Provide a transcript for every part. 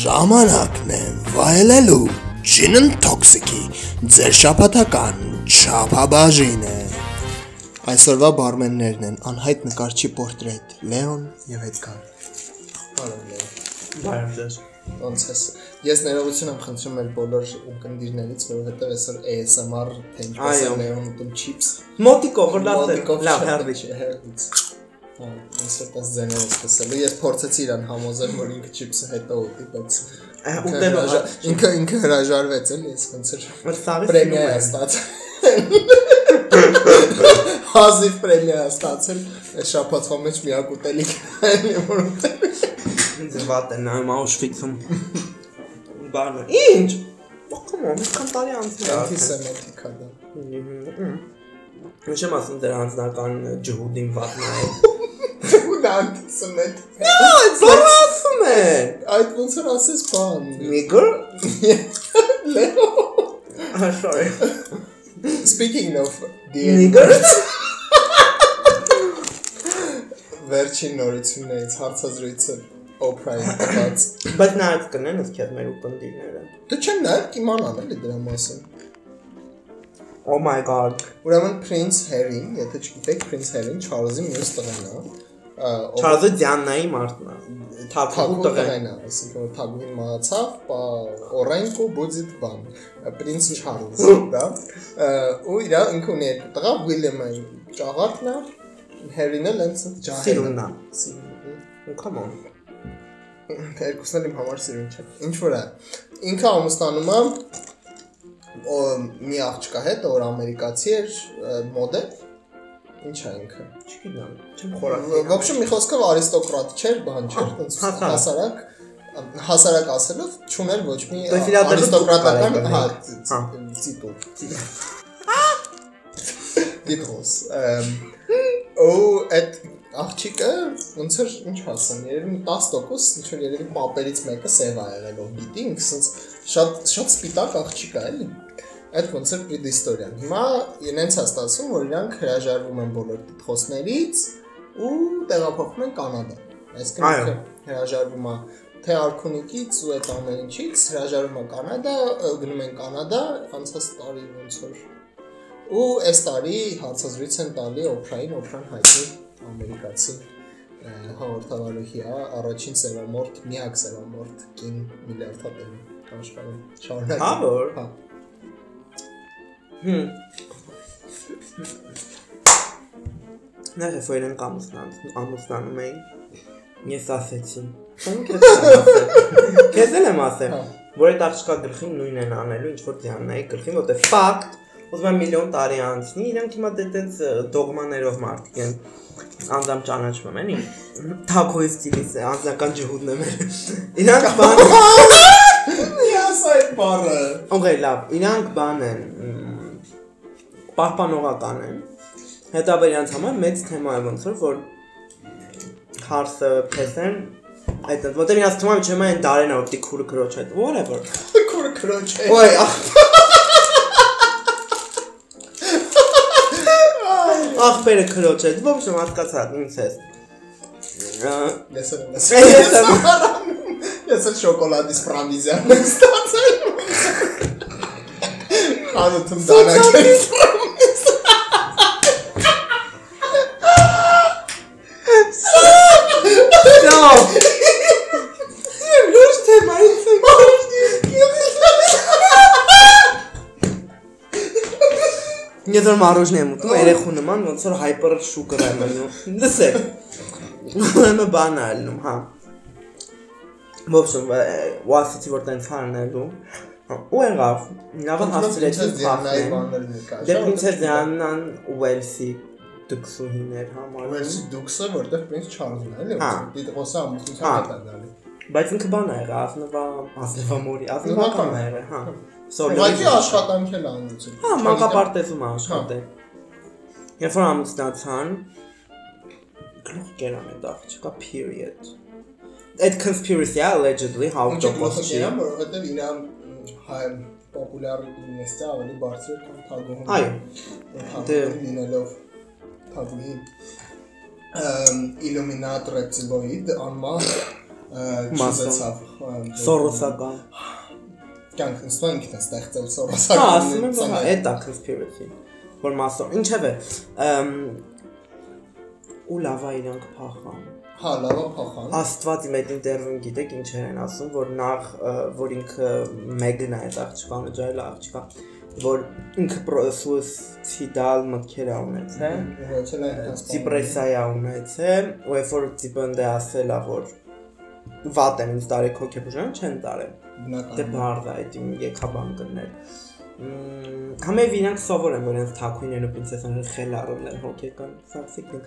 Ժամանակն է վայելելու Gin Toxic-ի ձեր շապատական չափաբաժինը։ Այսօրվա բարմեններն են անհայտ նկարչի պորտրետ Լեոն եւ Էդգար։ Բարև Լեոն։ Բարև ձեզ։ Ոնց ես։ Ես ներողություն եմ խնդրում մեր բոլոր ունկնդիրներից, որովհետեւ այսօր ASMR թե ինչպես է Լեոն ուտում chips։ Մոտիկով լավ Լավ, շատ հերվիչ։ չի, հերվից։ Հա, ինձ է տես ձեները սկսելու։ Ես փորձեցի իրան համոզել, որ ինքը chips-ը հետո ուտի, բայց հրաժա- ինքը ինքը հրաժարվեց էլի, ես ոնց էր Որ սաղի պրեմիա է ստացել։ Հազիվ պրեմիա է ստացել։ Այս շաբաթվա մեջ միակ ուտելիքն է, որ ուտել։ Ինձ վատ է նայում Auschwitz-ում։ Բանը։ Ինչ։ Ո՞կոմ, ինչքան տարի անցել է։ արդեն։ Անտիսեմիտիկ է Ինչ եմ ասում դեր անձնական ջհուդին վատ նայել։ Ու դա անտիսեմիտիկ։ Այդ բանը ասում է։ Այդ ոնց որ ասես բան։ Nigger։ Լեո։ sorry։ Speaking of the Nigger։ վերջին նորություններից հարցազրույցը Oprah-ին տված։ Բայց նայած կնեն ըստ քեզ մեր ուպնդիրները։ Դու չեմ նայել կիմանալ էլի դրա մասին։ Oh my god։ Ուրեմն Prince Harry, եթե չգիտեք Prince Harry-ն Charles-ի մյուս տղան է։ Չարզը Դիաննայի մարդն է։ Թագու տղան է, այսինքն որ Թագուին մահացավ, բա Օրենկո բուձիտ բան, Prince Charles, դա։ Ու իր ինքը ունի երկու տղա, William-ը ճաղատն է, Harry-ն էլ հենց ջահել։ Սիրունն է։ Come on։ Երկուսն էլ իմ համար սիրուն չէ։ Ինչ որ է։ Ինքը ամուսնանում է մի աղջկա հետ, որ ամերիկացի էր, մոդել, Ինչ է ինքը։ Չգիտեմ, չեմ խորացել։ Ոբշեմ մի խոսքով արիստոկրատ չէր, բան չէր, այնպես հասարակ հասարակ ասելով չուներ ոչ մի դե արիստոկրատական, հա, ցիտուտ։ Դիպոս։ Ու այդ աղջիկը ոնց էր, ինչ ասեմ, երևի 10% ինչ որ երևի պապերից մեկը սև ա եղել օբիտինգ, ասես շատ շատ սպիտակ աղջիկ է, էլի։ Այդ ոնց էր պրեդիստորիան։ Հիմա իրենց է ստացվում, որ իրանք հրաժարվում են բոլոր տիտղոսներից ու տեղափոխվում են Կանադա։ Այսինքն հրաժարվում է թե արքունիկից ու այդ ամեն ինչից հրաժարվում է Կանադա, գնում են Կանադա, անցած տարի ոնց որ ու այս տարի հարցազրույց են տալի Օփրային, Օփրան հայտնի ամերիկացի հաղորդավարուհի է, առաջին սևամորթ, միակ սևամորթ կին միլիարդատեր աշխարհում։ Շարունակ։ Հա, որ։ Հա։ Նա ռեֆերեն կամուսնան, ամուսնանում էին։ Ես ասեցի։ Քեզ էլ եմ ասել, Հա։ որ այդ աղջկա գլխին նույնն են անելու, ինչ որ Դիանայի գլխին, որտեղ ֆակտ ուզում եմ միլիոն տարի անցնի, իրենք հիմա դե տենց դոգմաներով մարդիկ են անձամ ճանաչում եմ, էլի։ Թակոյի ստիլից է, անձնական ջհուդն է մեր։ Իրանք բան Ես այդ բառը։ Okay, լավ, իրանք բան են պահպանողական են։ Հետո իրանք համար մեծ թեմա է ոնց որ որ հարսը փեսեն այդ որտեղ իրանք թվում է չեմ այն դարենա որ տիքուրը քրոջ այդ whatever։ Քուր քրոջ է։ Ոյ, ախ Ախպերը քրոջ է, ո՞չ եմ հասկացա, ինձ ես։ Ես էլ Ես եմ- Ես էլ շոկոլադից պրամիզյան եմ ստացել։ Անընդհատ դանակել։ Ես որ մարոժն եմ ուտում, երեխու նման ոնց որ hyper sugar եմ անում։ Լսեք։ Ուրեմն բան ալնում, հա։ Ոբսում վասիցի որ տենց հանելու։ Ու եղավ, լավը հասցրեցի նկար։ Դե պրինցես Դիանան Ուելսի դքսուհիներ համար։ Վերսի դուքսը որտեղ պրինց Չարլզն է, էլի։ Հա։ Դիտողոսը Հա։ ամուսնության հետ է դալի։ Բայց ինքը բան է եղել, Ազնվա, Ազնվա մորի, Ազնվական է եղել, հա։ Ուղղակի աշխատանք էլ անցել։ Հա, մանկապարտեզում է աշխատել։ Երբ որ ամուսնացան, գլուխ կերան այդ աղջիկա period։ Այդ conspiracy-ը allegedly how ճոպոս կողմը չի։ որովհետև իրան հայ պոպուլյարity նստա ավելի բարձր է, քան թագուհին։ Այո։ Դե- Թագուհին լինելով թագուհի։ Իլումինատ ռեպտիլոիդ անմահ չզեցավ Սորոսական։ կյանք նստում ինքն է ստեղծել Հա, սորոսական ասում եմ, որ հա, այդ է conspiracy։ Որ մասով, ինչևէ, ու լավա իրանք փախան։ հա լավա փախան Աստված իմ այդ ինտերվյուն գիտեք ինչեր են ասում, որ նախ որ ինքը Մեգն է այդ աղջկան, ջայլ աղջկա, որ ինքը սուիցիդալ մտքեր ունեցել, դիպրեսիա ունեցել, ու երբ որ տիպը ընդ է ասել ա որ վատ են ինձ տարեք հոգեբուժան չեն տարել։ Դե բարդ է այդ իմ եկաբանկներ։ Համեւ իրանք սովոր են որ այս թակույները պրինցեսաները խել առել են հոգեկան սաքսիկին։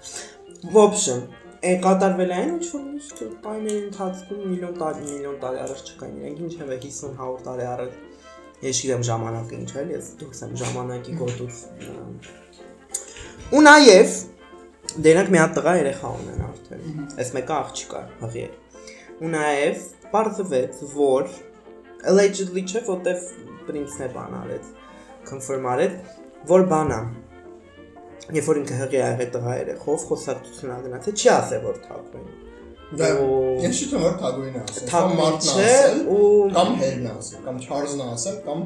Ոբշն, է կատարվել այն ինչ որ միշտ տարիների ընթացքում միլիոն տարի միլիոն տարի առաջ չկային։ Իրանք ինչև է 50-100 տարի առաջ։ Ես գիտեմ ժամանակը ինչ է, ես դուրս եմ ժամանակի գոտուց։ Ու նաև դրանք մի հատ տղա երեխա ունեն արդեն։ Այս մեկը աղջիկ է, հղի է։ Ու նաև բարձվեց, որ allegedly չէ որտեվ պրինցն է բան արեց confirm արեց որ բանա երբ որ ինքը հղի ա եղել տղա երեխով խոսակցություն ա գնացել չի ասել որ թափվեն Դա ու- ես թվում որ թագուին է ասել կամ չէ, ասել ու- կամ հերն է ասել կամ Չարլզն է ասել կամ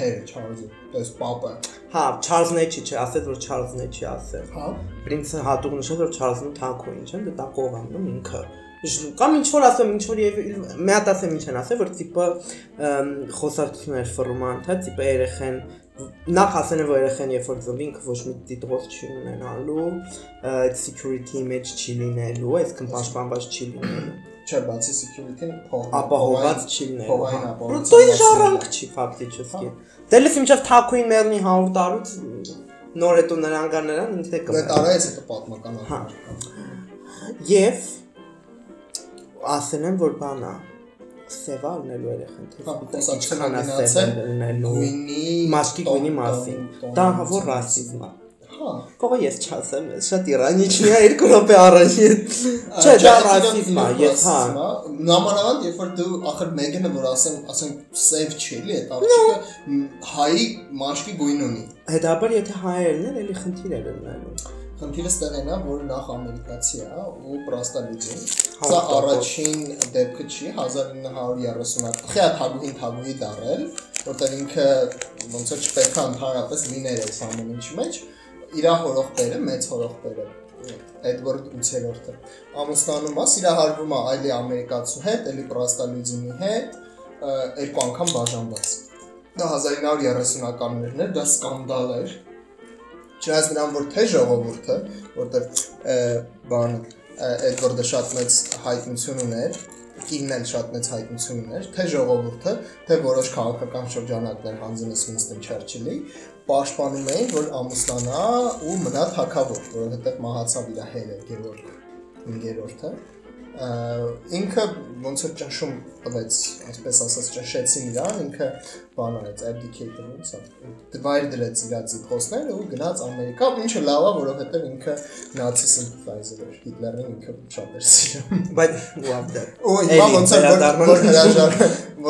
հերը Չարլզը դες պապը հա Չարլզն է չի չէ ասել որ Չարլզն է չի ասել հա Պրինցը հատուկ նշել որ Չարլզն թակույն չէ դա կողանում ինքը Իշ- կամ ինչ որ ասեմ ինչ որ եւ մի հատ ասեմ ինչ են ասել որ տիպը խոսակցություններ ֆորման թե տիպը երեխեն նախ ասեն որ երեխեն երբ որ ծնվի ինքը ոչ մի դիտողոց չի ունենալու security image չի լինելու այսքան պաշտպանված չի լինելու չէ բացի security-ն փող ապահոված չի լինելու հա մասին ժառանգ է։ չի ֆակտիչեսկի դելս ինչով թակույն մեռնի 100 տարուց նոր հետո նրան կա նրան ինքը Դա կմեռնի տարայից հետո պատմական Հա։ ակնարկ Եվ ասեն են որ բանա սևա լինելու երեխան թե է գնացել սևա լինելու գույնի մասին դա հա որ ռասիզմ է հա Կողը ես չասեմ, շատ իրանիչնի է երկու րոպե առաջ։ Չէ, դա ռասիզմ է, ես հա։ Նամանավանդ երբ որ դու ախր մեկը որ ասեմ, ասենք սև չի էլի, այդ աղջիկը հայի մաշկի գույն ունի։ Հետաբար եթե հայերն են, էլի խնդիր է լինելու։ Խնդիրը ստեղ են, որ նախ ամերիկացի է ու պրաստալիզմ։ Հա, Սա հա, առաջին դեպքը չի 1930-ական։ Խիա թագուհին թագուհի դարել, որտեղ ինքը ոնց որ չպետք է ընդհանրապես լիներ այս ամեն ինչի մեջ։ Իր հորողբերը, մեծ հորողբերը Էդվարդ 8-րդը ամուսնանում է, սիրահարվում է այլի ամերիկացու հետ, էլի պրաստալիզմի հետ, երկու անգամ բաժանված։ Դա 1930-ականներն էր, դա սկանդալ էր Չնայած նրան որ թե ժողովուրդը, որտեղ բան Էդվարդը շատ մեծ հայտնություն ուներ, կինն էլ շատ մեծ հայտնություն ուներ, թե ժողովուրդը, թե որոշ քաղաքական շրջանակներ հանձնես Winston Churchill-ի, պաշտպանում էին, որ ամուսնանա ու մնա թակավոր, որովհետև մահացավ իր հերը Գևորգ 5-րդը։ Ա, ինքը ոնց որ ճնշում տվեց, այսպես ասած ճնշեցին իրան, ինքը բան արեց, abdicated ոնց է, դվայր դրեց իր ցիփոսները ու գնաց Ամերիկա, ինչը լավ է, որովհետև ինքը նացի sympathizer էր, Հիտլերին ինքը շատ էր սիրում։ Բայց what the Ու հիմա ոնց որ որ- հրաժար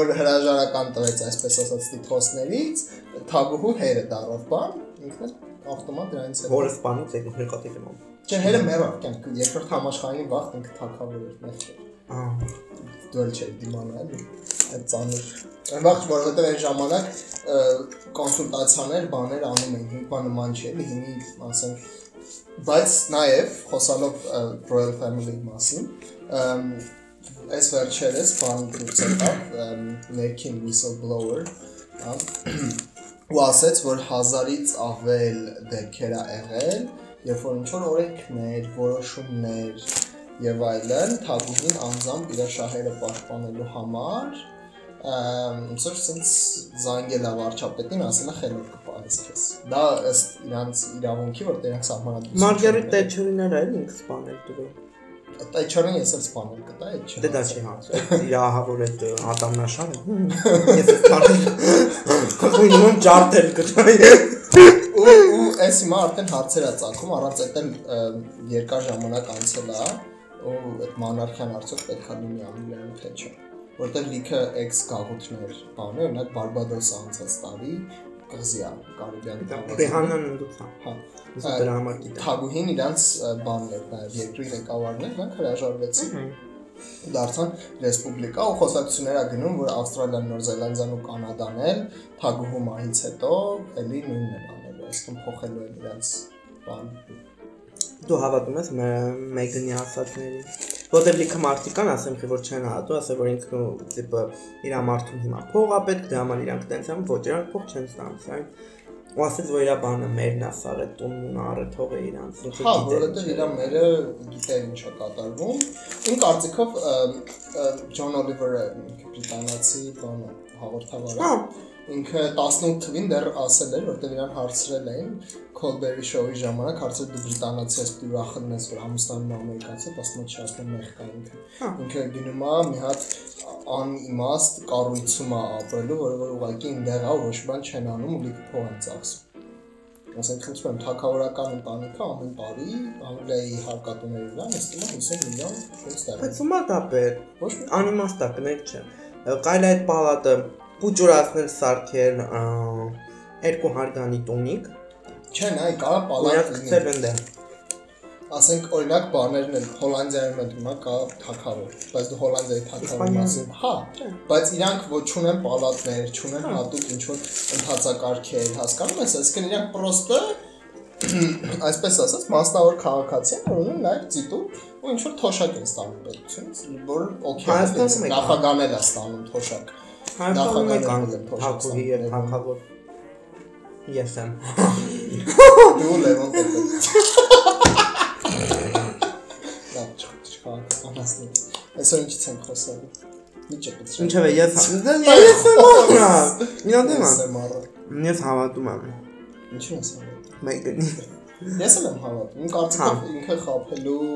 որ հրաժարական տվեց, այսպես ասած, տիփոսներից, թագուհու հերը դարավ բան, ինքն էլ ավտոմատ դրանից է։ որը սպանից եկող նկատի դեմում։ Չէ, հերը մեռավ, կյանք երկրորդ համաշխարհային վաղ ինքը թագավոր էր, մեղր էր։ Ահա։ դուել չէ դիմանա էլի այդ ծանր այն վաղ որովհետև այն ժամանակ կոնսուլտացիաներ բաներ անում էին հիմա նման չէ հիմի ասենք բայց նաև խոսալով royal family մասին այս վերջերս բան դուրս եկավ ներքին whistleblower հա, ու ասաց որ հազարից ավել դեպքեր ա եղել երբ որ ինչ որ օրենքներ որոշումներ եւ այլն թագուհին անձամբ իր շահերը պաշտպանելու համար որ sense զանգել է վարչապետին ասել է խելոք կպարես քեզ դա ըստ իրանց իրավունքի որ դրանք սահմանադրություն Մարգարիտ Թետչերին էր ինքը սպանել դուրը։ Տայչարին ես էլ սպանել կտա այդ չէ Դե դա չի հա։ Իր ահավոր այդ ատամնաշարը։ Ես կարելի։ Կույնում ջարտել կտայի։ ու ու այս հիմա արդեն հարցեր է ցակում առանց այդ երկար ժամանակ անցել է ու այդ մանարխյան արդյոք պետք է լինի Անգլիայում թե չէ որտեղ լիքը էքս գաղութներ բաներ օրինակ Բարբադոսը անցած տարի կղզիա Կարիբյան Ռիհանան ընդուց։ հա Ուզում դրա համար գիտեմ։ Թագուհին իրանց ը, բանն էր նաև երկրի ղեկավարներ նրանք հրաժարվեցին դարձան ռեսպուբլիկա ու խոսակցություններ ա գնում, որ Ավստրալիան, Նոր Զելանդիան ու Կանադան էլ թագուհու մահից հետո էլի նույնն են անելու, այսինքն փոխելու են իրենց բան։ Դու հավատում ես Մեգանի ասածներին։ Որտեւ լիքը մարդիկ կան, ասեմ թե որ չեն հավատում, ասել որ ինքն ու տիպը իր մարդուն հիմա փող ա պետք, դրա համար իրանք տենց են, ոչ իրանք փող չեն ստանում, այն ու ասեց որ իր բանը մերն է սաղը տունն ու առը թողը իրանց ինքը հա որովհետեւ իր մերը գիտե ինչա կատարվում իմ կարծիքով Ջոն Օլիվերը բրիտանացի բանը հաղորդավարը հա ինքը 18 թվին դեռ ասել էր, որտեղ իրան հարցրել էին Colbert Show-ի ժամանակ հարցրել դու բրիտանացի ես ուրախն ես որ Ամստերդամի ամերիկացի, ասում է չասեմ մեղ կա ինքը։ Հա։ Ինքը գնում է մի հատ անիմաստ կառույցում է ապրելու, որը որ ուղղակի այնտեղ է, ոչ բան չեն անում ու լիքը փող են ծախսում։ Ասենք խնդրում եմ, թակավորական ընտանիքը ամեն տարի Անգլիայի հարկատուների վրա նստում է 50 միլիոն ֆունտ Բայց ումա դա բեր։ Ոչ մի Անիմաստա կներ չէ։ Կայլ այդ պալատը փուջուրացնել սարքել երկու հարգանի տունիկ։ Չէ, նայ կարա պալատ Օրինակ ծերվենդը։ ասենք օրինակ բաներն են Հոլանդիայում են հիմա կա թակավոր, բայց դու Հոլանդիայի թակավորի մասին, հա, բայց իրանք ոչ չունեն պալատներ, չունեն հատուկ ինչ որ ընդհանցակարգեր, հասկանում ես, այսինքն իրանք պրոստը այսպես ասած մասնավոր քաղաքացի են, որ ունեն նաև ծիտու ու ինչ որ թոշակ են ստանում պետությունից, որ օքեյ Հայաստանում եք նախագանել է ստանում թոշակ։ Հայաստանում եք թակովի եւ թակավոր։ Ես եմ։ Դու Լևոն Տեպետ։ Դա չխաղացնի։ Այսօր ինչից եմ խոսել։ Միջը պետք է։ Ինչևէ, ես դա ես եմ Ինա դեմա։ Ես եմ առա։ Ես հավատում եմ։ Ինչու ես առա։ Մեգանի։ Ես եմ հավատում։ կարծիքով ինքը խափելու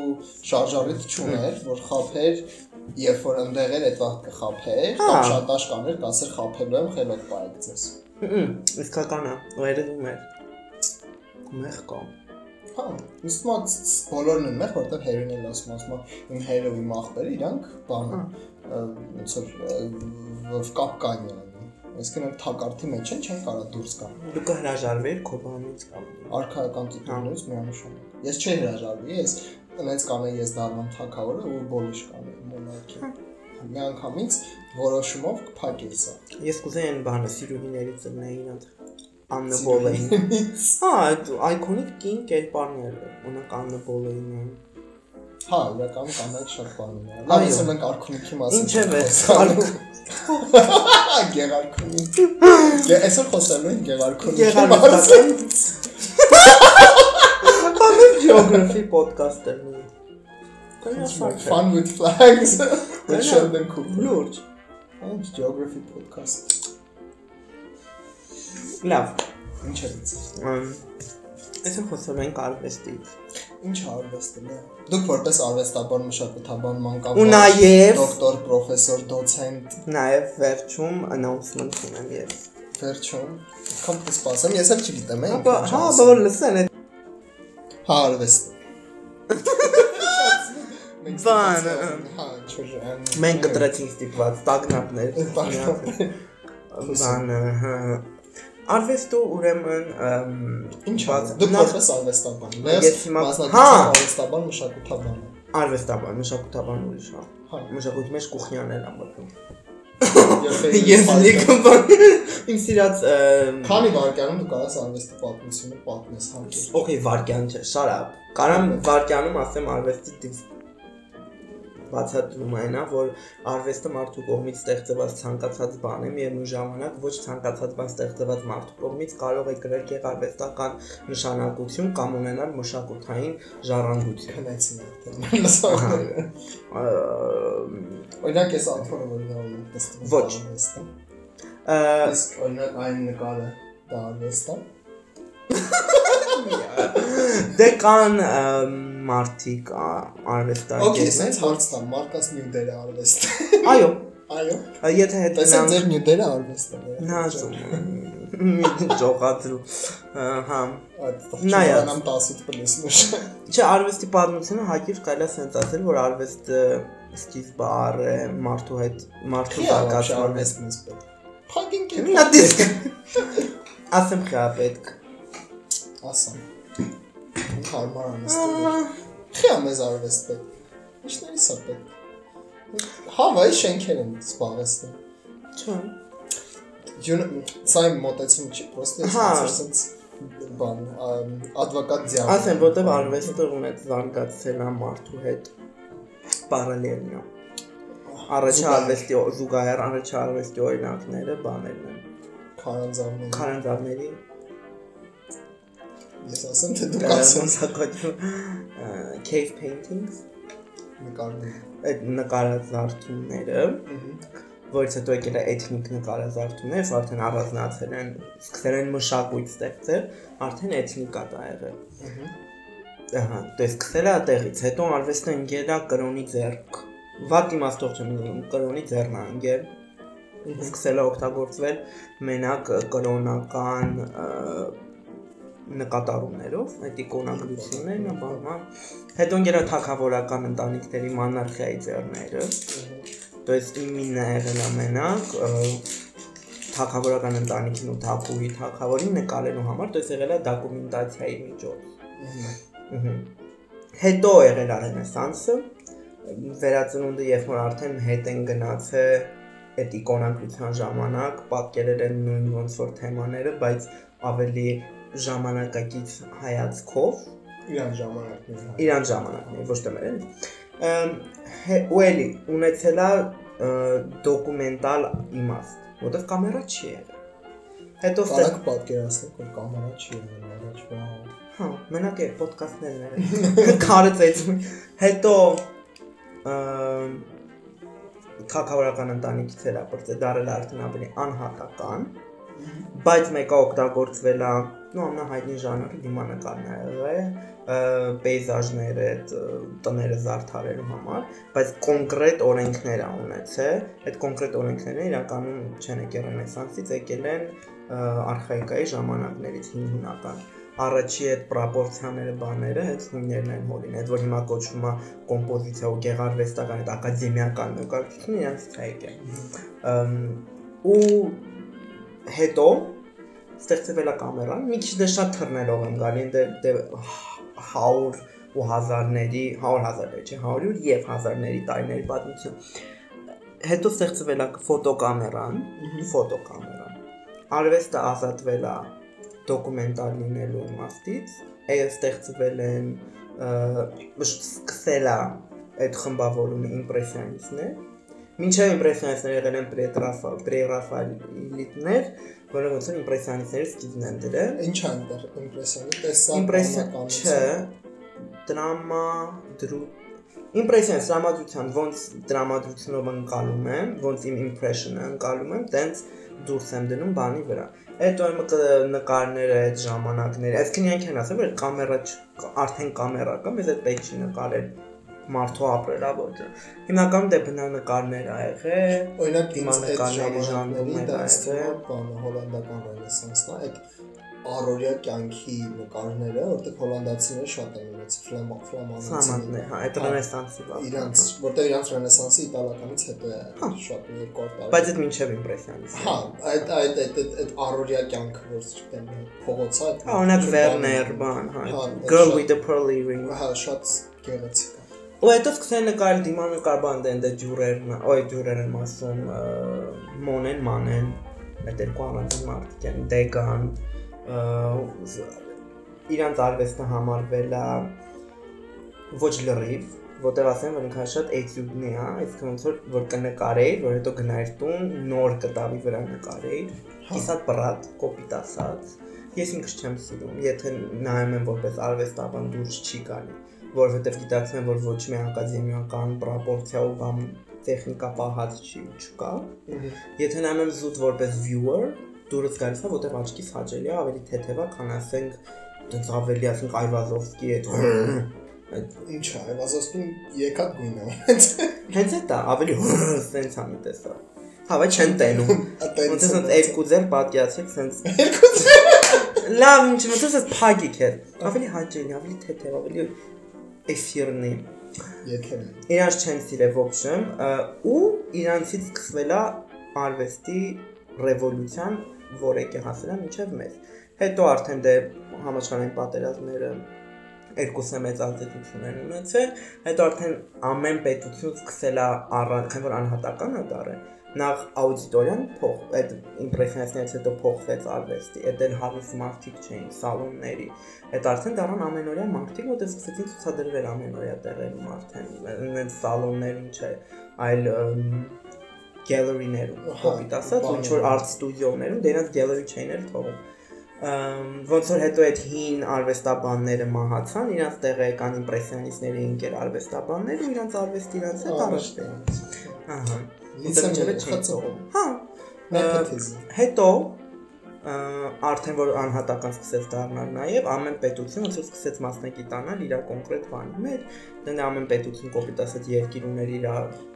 շարժարիտ չուներ, որ խափեր, երբ որ ընդեղ էր այդ վաղ կխափեր, Հա։ կամ շատ աշկաներ, կասեր խափելու եմ խելոք բայեք ձեզ։ Իսկական է։ Վերևում է։ Մեղ կա։ Հա, է բոլորն են մեղ, որտեղ հերին էլ ասում, ասում ու իմ աղբերը իրանք բանը ոնց որ կապ կան յանի։ Այսինքն թակարդի մեջ են, չեն կարա դուրս գան։ Դու կհրաժարվեր քո բանից կամ։ Արխայական տիտուլներից միանշանակ։ Ես չէի հրաժարվի, ես տնից կանեի ես դառնամ թակավորը ու բոլիշ կանեի մոնարխի։ Մի անգամից որոշումով կփակեի սա։ Ես կուզեի այն բանը սիրուհիներից լնեի իրանց Աննա Բոլեին։ Հա, այդ այկոնիկ կին կերպարները, օրինակ Աննա Բոլեին։ Հա, իրականում կանայք շատ բաներ Լավ, ես մենք արքունիքի մասին։ Ինչև է, Գեղարքունիք։ Գե այսօր խոսելու ենք գեղարքունիքի Գեղարքունիքական։ Ամեն geography podcast-ը։ մասին։ Fun with flags with Sheldon Cooper։ Լուրջ։ Այս geography podcast։ Լավ։ Ինչ է դից։ Ամ, Այսօր խոսում ենք արվեստից։ Ինչ արվեստն է։ Դուք որպես արվեստաբան, մշակութաբան, Ու մանկաբան, նաև դոկտոր, պրոֆեսոր, դոցենտ, նաև վերջում announcement ունեմ ես։ վերջում, կամ կսպասեմ, ես էլ չգիտեմ, Ապա հա, բա լսեն այդ Հա, արվեստ։ Բան, հա, չոր։ մենք կտրեցինք ստիպված տագնապներ։ Բան, հա։ Արվեստը ուրեմն Ինչ բաց- որպես արվեստաբան։ Ես հիմա- Հա։ արվեստաբան, մշակութաբան։ արվեստաբան, մշակութաբան ուրիշ է։ Հա։ Մշակույթի մեջ կուխնյաներ ամ մտնում։ Ես լիքը բան իմ սիրած Քանի վարկյանում դու կարաս արվեստի պատմությունը պատմես հանկեր։ Okay, վարկյան չէ, շարապ։ Կարամ վարկյանում ասեմ արվեստի դիվ բացատրում այնա, որ արվեստը մարդու կողմից ստեղծված ցանկացած բան է, միևնույն ժամանակ ոչ ցանկացած բան ստեղծված մարդու կողմից կարող է կրել գեղարվեստական նշանակություն կամ ունենալ մշակութային ժառանգություն։ Քնեցին արդեն։ Լսողները։ Օրինակ ես աթորը որ ունեմ տեսնում։ Ոչ։ Իսկ օրինակ այն նկարը դա արվեստ է։ Դե կան ըմ, մարդիկ ա- Okay, արվեստագետներ։ sense հարց տամ, Մարկաս Նյուդերը արվեստ։ Այո, Այո։ եթե հետ Տեսեք ձեր Նյուդերը արվեստ է։ Նազում։ Մի ճոխածրու։ Հա։ 18 պլյուս նշ։ Չէ, արվեստի պատմությունը հակիր կարելի է ասենց ասել, որ արվեստը սկիզբը առ է մարդու հետ մարդու զարգացման արվեստն էս պետք։ Փագին կին։ Նա դիսկ։ Ասեմ խա պետք։ Ասամ։ Հարմար անստի։ Խիա մեզ արվեստ պետք։ Ինչների սա պետք։ Հավայի շենքեր են զբաղեցնում։ Չէ։ Յուն իմ մոտեցում չի, պրոստը Հա։ sense բան advocat ձյան։ Ասեմ, որտեվ արվեստը ունեց զարգացել է մարդու հետ պարալելնա։ Առաջ Զուգահեռ։ արվեստի զուգահեռ առաջ արվեստի օրինակները բաներն են։ քարանձավներ։ Քարանձավների Ես ասեմ թե դուք ասում կոնսակոտ cave paintings, նկարներ։ այդ նկարազարդումները, որից հետո եկել է էթնիկ նկարազարդումներ, արդեն առանձնացել են, սկսել են մշակույթ ստեղծել, արդեն էթնիկա դա եղել։ Ահա, դե սկսել է այդտեղից, հետո արվեստը ընկել է կրոնի ձեռք։ Վատ իմաստով չեմ ասում, կրոնի ձեռն է ընկել։ Սկսել է օգտագործվել մենակ կրոնական նկատառումներով, այդ իկոնագրություններն բանան։ Հետո գերաթակավորական ընտանիքների մոնարխիայի ձեռները։ То есть именно եղել ամենակ թակավորական ընտանիքին ու թակուհի թակավորին նկարելու համար, то есть եղել է դոկումենտացիայի միջոց։ Հետո եղել է ռենեսանսը, վերածնունդը երբ որ արդեն հետ են գնացել այդ իկոնագրության ժամանակ պատկերել են նույն ոնց որ թեմաները, բայց ավելի ժամանակակից հայացքով, Իրան ժամանակներն։ իրան ժամանակներ, ոչ թե մեր էլի։ Ամ, հե- Ու էլի ունեցել է ը, դոկումենտալ իմաստ, որտեղ կամերա չի եղել։ Հետո ստեղ պատկերացնեք, որ կամերա չի եղել առաջ, վաու։ Հա, մենակ է ոդկասթներն էր։ Քարեցեցում։ Հետո թակավորական ընտանիքից էր ապրծե դարել արդեն ավելի անհատական, բայց մեկը օգտագործվել է, նո ամնահայտնի ժանրը դիմանկարն է եղել, ը, պեյզաժներ այդ ը, տները զարդարելու համար, բայց կոնկրետ օրենքներ ա ունեցել, այդ կոնկրետ օրենքները իրականում չեն եկել ռենեսանսից, եկել են ը, արխայիկայի ժամանակներից հունական առաջի այդ պրոպորցիաները բաները այդ հույներն են հորին, այդ որ հիմա կոչվում է կոմպոզիցիա ու գեղարվեստական այդ ակադեմիական նկարչությունը իրանց ցայք է։ ու հետո ստեղծվել է կամերան, մի քիչ դե շատ թռներով եմ գալի, դե դե 100 ու հազարների, 100 հազարների, չէ, 100 եւ հազարների տարիների պատմություն։ Հետո ստեղծվել է ֆոտոկամերան, ֆոտոկամերան։ Արվեստը ազատվել է դոկումենտալ լինելու իմաստից, այլ ստեղծվել են սկսել է այդ խմբավորումը իմպրեսիոնիստներ։ Մինչև իմպրեսիոնիստները եղել են պրետրաֆա, պրերաֆայելիտներ, որոնք ոնց որ իմպրեսիոնիստները սկիզբն են դրել։ Ինչ է այնտեղ իմպրեսիոնի տեսա Իմպրեսիոն չէ, դրամա դրու Impression դրամատուրգիան ոնց դրամատուրգիանով ընկալում եմ, ոնց իմ impression-ը ընկալում եմ, տենց դուրս եմ դնում բանի վրա։ իմ կ- նկարները այդ ժամանակները, այսինքն իրանք են ասել, որ կամերա արդեն կամերա կա, մեզ այդ պետք չի նկարել մարդու ապրելա ոճը։ Հիմնականում դե բնանկարներ ա եղել, Օրինակ ինձ այդ նկարների ժամանակների ժանրում դա էր ստում այդը։ բանը հոլանդական ռենեսանսն է, այդ առօրյա կյանքի նկարները, որտեղ հոլանդացիները շատ են ունեցել ֆլամա ֆլամանտներ, ֆլամանացիներ։ հա, այդ ռենեսանսի բան։ Իրանց, որտեղ իրանց ռենեսանսը իտալականից հետո է շատ մի երկու տարի։ Բայց այդ մինչև իմպրեսիոնիզմ։ Հա, այդ այդ այդ այդ առօրյա կյանքը, որ չգիտեմ, փողոցա Հա, օրինակ Վերներ, բան, հա, Հա, Girl with the pearl earring։ Հա, շատ գեղեցիկ է։ Ու հետո սկսեն նկարել դիմանկար բանդեն դե ջուրերն, օй ջուրեր եմ ասում, ը, մոնեն, մանեն, այդ երկու առանձին մարդիկ են, դեգան, իրանց արվեստը համարվել է ոչ լրիվ, որտեղ ասեմ, որ ինքն շատ էտյուդնի է, այսինքն ոնց որ որ կնկարեի, որ հետո գնայր տուն, նոր կտավի վրա նկարեի, իսատ բրատ, կոպիտ ասած։ Ես ինքս չեմ սիրում, եթե նայում եմ որպես արվեստաբան դուրս չի գալի, որովհետև գիտակցում եմ, որ ոչ մի ակադեմիական պրոպորցիա ու կամ տեխնիկա պահած չի ու չկա։ Եթե նայում եմ զուտ որպես viewer, դուրս գալիս է, որտեղ աչքիս հաճելի է, ավելի թեթև է, քան ասենք դից ավելի ասենք Այվազովսկի այդ այդ Ինչ է, Այվազովսկին եկած գույն է։ հենց այդ է, ավելի սենց է մի տեսա։ Հա, բայց չեն տենում։ Ոնց սենց երկու ձեր պատկերացեք սենց Լավ, ինչ ոնց է սենց փագիկ է։ Ավելի հաճելի, ավելի թեթև, ավելի էֆիրնի։ Եթեր։ Իրանց չեն սիրել ոբշեմ ու իրանցից սկսվել է արվեստի ռևոլյուցիան, որ եկե հասել է մինչև մեզ։ Հետո արդեն դե համաշխարհային պատերազմները երկուսը մեծ ազդեցություն են ունեցել, հետո արդեն ամեն պետություն սկսել է առանց, քան որ անհատական է դարը, նախ աուդիտորիան փոխ այդ իմպրեսիոնիստներից հետո փոխվեց արվեստի, այդ էլ հավես մարդիկ չէին սալոնների։ Այդ արդեն դառան ամենօրյա մարդիկ, որտեղ սկսեցին ցուցադրվել ամենօրյա տեղերում արդեն այդ սալոններում չէ, այլ gallery-ներում, կոպիտ ասած, ինչ որ art studio-ներում, դրանց gallery չէին էլ թողում ոնց որ հետո այդ հին արվեստաբանները մահացան, իրանց տեղը եկան իմպրեսիոնիստների ընկեր արվեստաբաններ ու իրանց արվեստի իրանց հետ առաջվեն։ Ահա։ Լիցեմերը խծողում։ Հա։ Նեփոթիզմ։ Հետո արդեն որ անհատական սկսեց դառնալ նաև ամեն պետություն ոնց սկսեց մասնակիտանալ իր կոնկրետ բանի մեջ, դե ամեն պետություն կոպիտ ասած երկիր ուներ իր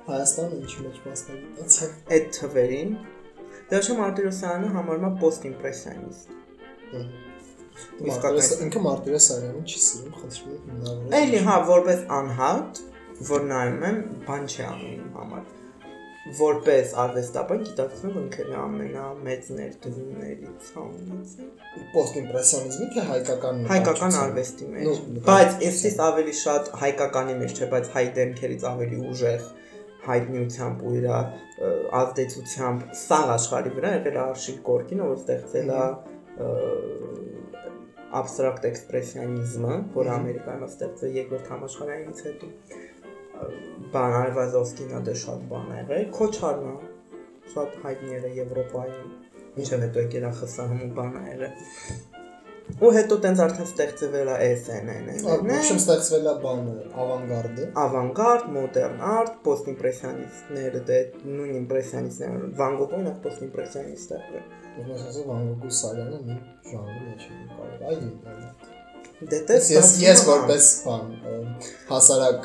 Հայաստանը ինչի մեջ մասնակցած։ Այդ թվերին Դաշը Մարտիրոսյանը համարվում է post-impressionist։ Իսկական ինքը Մարտիրոսյանը չի սիրում, խնդրում եմ հիմնավորել։ Էլի հա, որպես անհատ, որ նայում եմ, բան չի անում իմ համար որպես արվեստաբան գիտակցում ինքն ամենամեծ ներդրումներից համեցը պոստիմպրեսիոնիզմի թե հայկական հայկական արվեստի մեջ բայց ինձից ավելի շատ հայկականի մեջ չէ բայց հայ դեմքերից ավելի ուժեղ հայտնիությամբ ու իր ազդեցությամբ սաղ աշխարհի վրա եղել Արշիկ Կորկինը որ ստեղծել է абստրակտ էքսպրեսիոնիզմը, որը Ամերիկայում ստեղծվել երկրորդ համաշխարհայինից հետո բան Այվազովսկին ա դե շատ բան եղել, Քոչարն է շատ հայտնի եղել Եվրոպայում, ինչև հետո եկել է ԽՍՀՄ բան եղել։ Ու հետո տենց արդեն ստեղծվել է SNN-ը։ Ուրիշ ստեղծվել է բանը, ավանգարդը։ Ավանգարդ, մոդեռն արտ, պոստիմպրեսիոնիստները, դե նույն իմպրեսիոնիստները, Վան Գոգոն է պոստիմպրեսիոնիստ է։ Ուրեմն ասած Վան Գոգու Սարյանը մի ժանրի մեջ է կարող, այլ Դե տես ես ես որպես բան հասարակ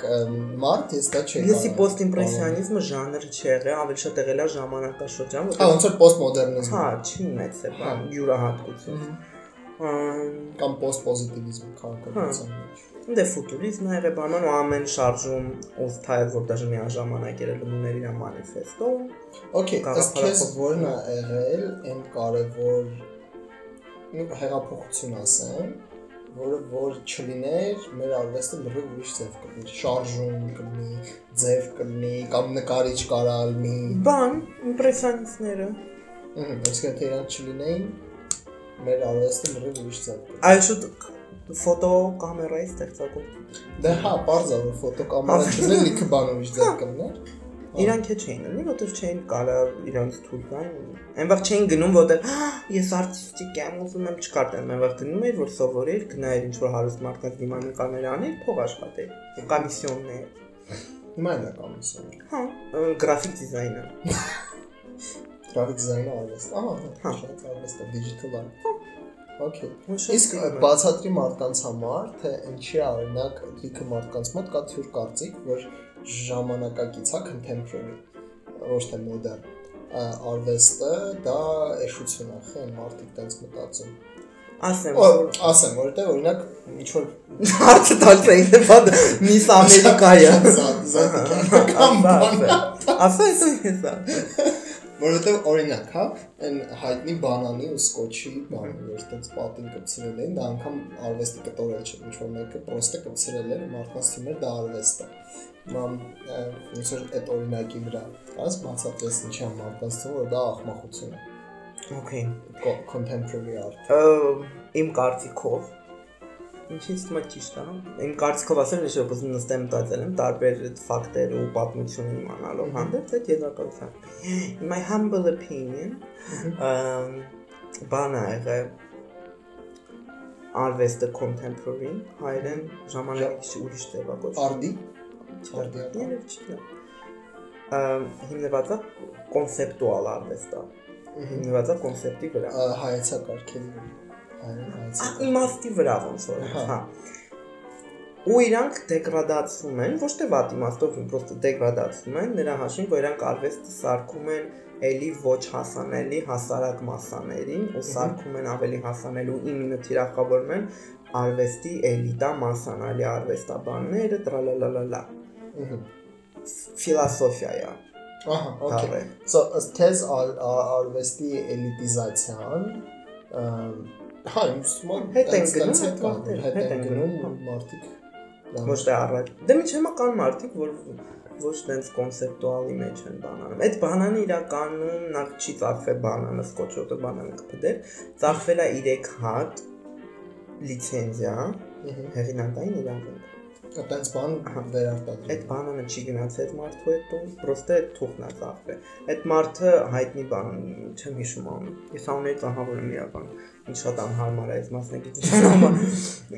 մարդ ես դա չէի։ Լսի պոստիմպրեսիոնիզմը ժանր չի եղել, ավելի շատ եղել է ժամանակաշրջան, որտեղ Հա, ոնց որ պոստմոդեռնիզմը։ Հա, չի մեծ է բան հա։ յուրահատկություն։ Կամ պոստպոզիտիվիզմ քաղաքականության մեջ։ Դե ֆուտուրիզմը եղել բանան ու ամեն շարժում ուսթայ որ դաժե մի ժամանակ երել լուներ իր մանիֆեստո։ Okay, ըստ քեզ որն է եղել այն կարևոր հեղափոխություն ասեմ, որը որ չլիներ, մեր արվեստը լրիվ ուրիշ ձև կլինի, շարժում կլինի, ձև կլինի, կամ նկարիչ կարալ մի բան, իմպրեսիոնիստները։ Ահա, այսինքն թե իրանք չլինեին, մեր արվեստը լրիվ ուրիշ ձև կլինի։ Այսուտ ֆոտոկամերայի ստեղծագործ։ Դե հա, բարձա որ ֆոտոկամերա չուներ, լիքը բան ուրիշ ձև կլիներ։ Իրանք է չէին ունի, որտեղ չէին կարա իրանք թույլ տային։ Այնվաղ չէին գնում, որտեղ ես արտիստիկ եմ, ուզում եմ չկարտեմ, այնվաղ գնում էր, որ սովորեր, գնայր ինչ որ հարուստ մարդկանց դիմանում կամերաներ, փող աշխատեր, կոմիսիոններ։ Հիմա էլ է կոմիսիոն։ Հա, գրաֆիկ դիզայնը։ Գրաֆիկ դիզայնը արվեստ։ Ահա, հա, շատ արվեստ է, digital art։ Okay։ Իսկ բացատրի մարդկանց համար, թե ինչի օրինակ լիքը մարդկանց մոտ կա թյուր կարծիք, որ ժամանակակից է contemporary, ոչ թե modern արվեստը դա էշություն է, խեն մարդիկ տենց մտածում։ Ասեմ, որ ասեմ, որովհետեւ օրինակ ինչ որ հարցը տալիս է ինձ բան Miss Ամերիկայա։ Կամ բան։ Ասա, ասա, ասա որովհետեւ օրինակ, հա, այն հայտնի բանանի ու սկոչի բանը, որ այդպես պատին կծրել են, դա անգամ արվեստի կտորել չէ, ինչ որ մեկը պրոստը կծրել էր, թվում էր դա արվեստ է մամ ոնց որ այդ օրինակի վրա ասես ինչի համար մարդկանց թվում որ դա ախմախություն է Okay contemporary art իմ կարծիքով թվում է ճիշտ է իմ կարծիքով ասել ես որ ուզում նստեմ մտածել եմ տարբեր ֆակտեր ու պատմություն իմանալով հանդերձ այդ եզրակացության in my humble opinion բանը եղել արվեստը contemporary հայերեն ժամանակից ուրիշ տևակոչ արդի Չարդիակները չի։ Հիմնված է կոնցեպտուալ արվեստը։ Հիմնված է կոնցեպտի վրա։ Հայեցակարգերի հայեցակարգ։ Իմաստի վրա ոնց որ, հա։ Ու իրանք դեգրադացվում են, ոչ թե վատ իմաստով, պրոստը դեգրադացվում են, նրա հաշվին, որ իրանք արվեստը սարքում են էլի ոչ հասանելի հասարակ մասաներին ու սարքում են ավելի հասանելի ու իմինը թիրախավորում են արվեստի էլիտա մասանալի արվեստաբանները տրալալալալա ֆիլոսոֆիա է։ Ահա, okay։ So ըստ քեզ արվեստի էլիտիզացիան Հա, ուսումա Հետ են գնում, հետ են գնում գնում, մարդիկ։ Ոչ թե առայժմ։ Դե միջ հիմա կան մարդիկ, որ ոչ տենց կոնցեպտուալի մեջ են բանանում։ Այդ բանանը իրականում նախ չի ծախվել բանանը, սկոչոտը բանանը կփդեր, ծախվել է 3 հատ լիցենզիա, հեղինակային իրավունք։ Այդպես բան վերարտադրում։ Այդ բանանը չի գնացել այդ մարդու հետ տուն, պրոստե այդ թուղթն է ծախվել։ Այդ մարդը հայտնի բան չեմ հիշում անում։ Ես անունը ծահավոր եմ իրական։ Ինչ շատ անհարմար է այս մասնագիտության համար։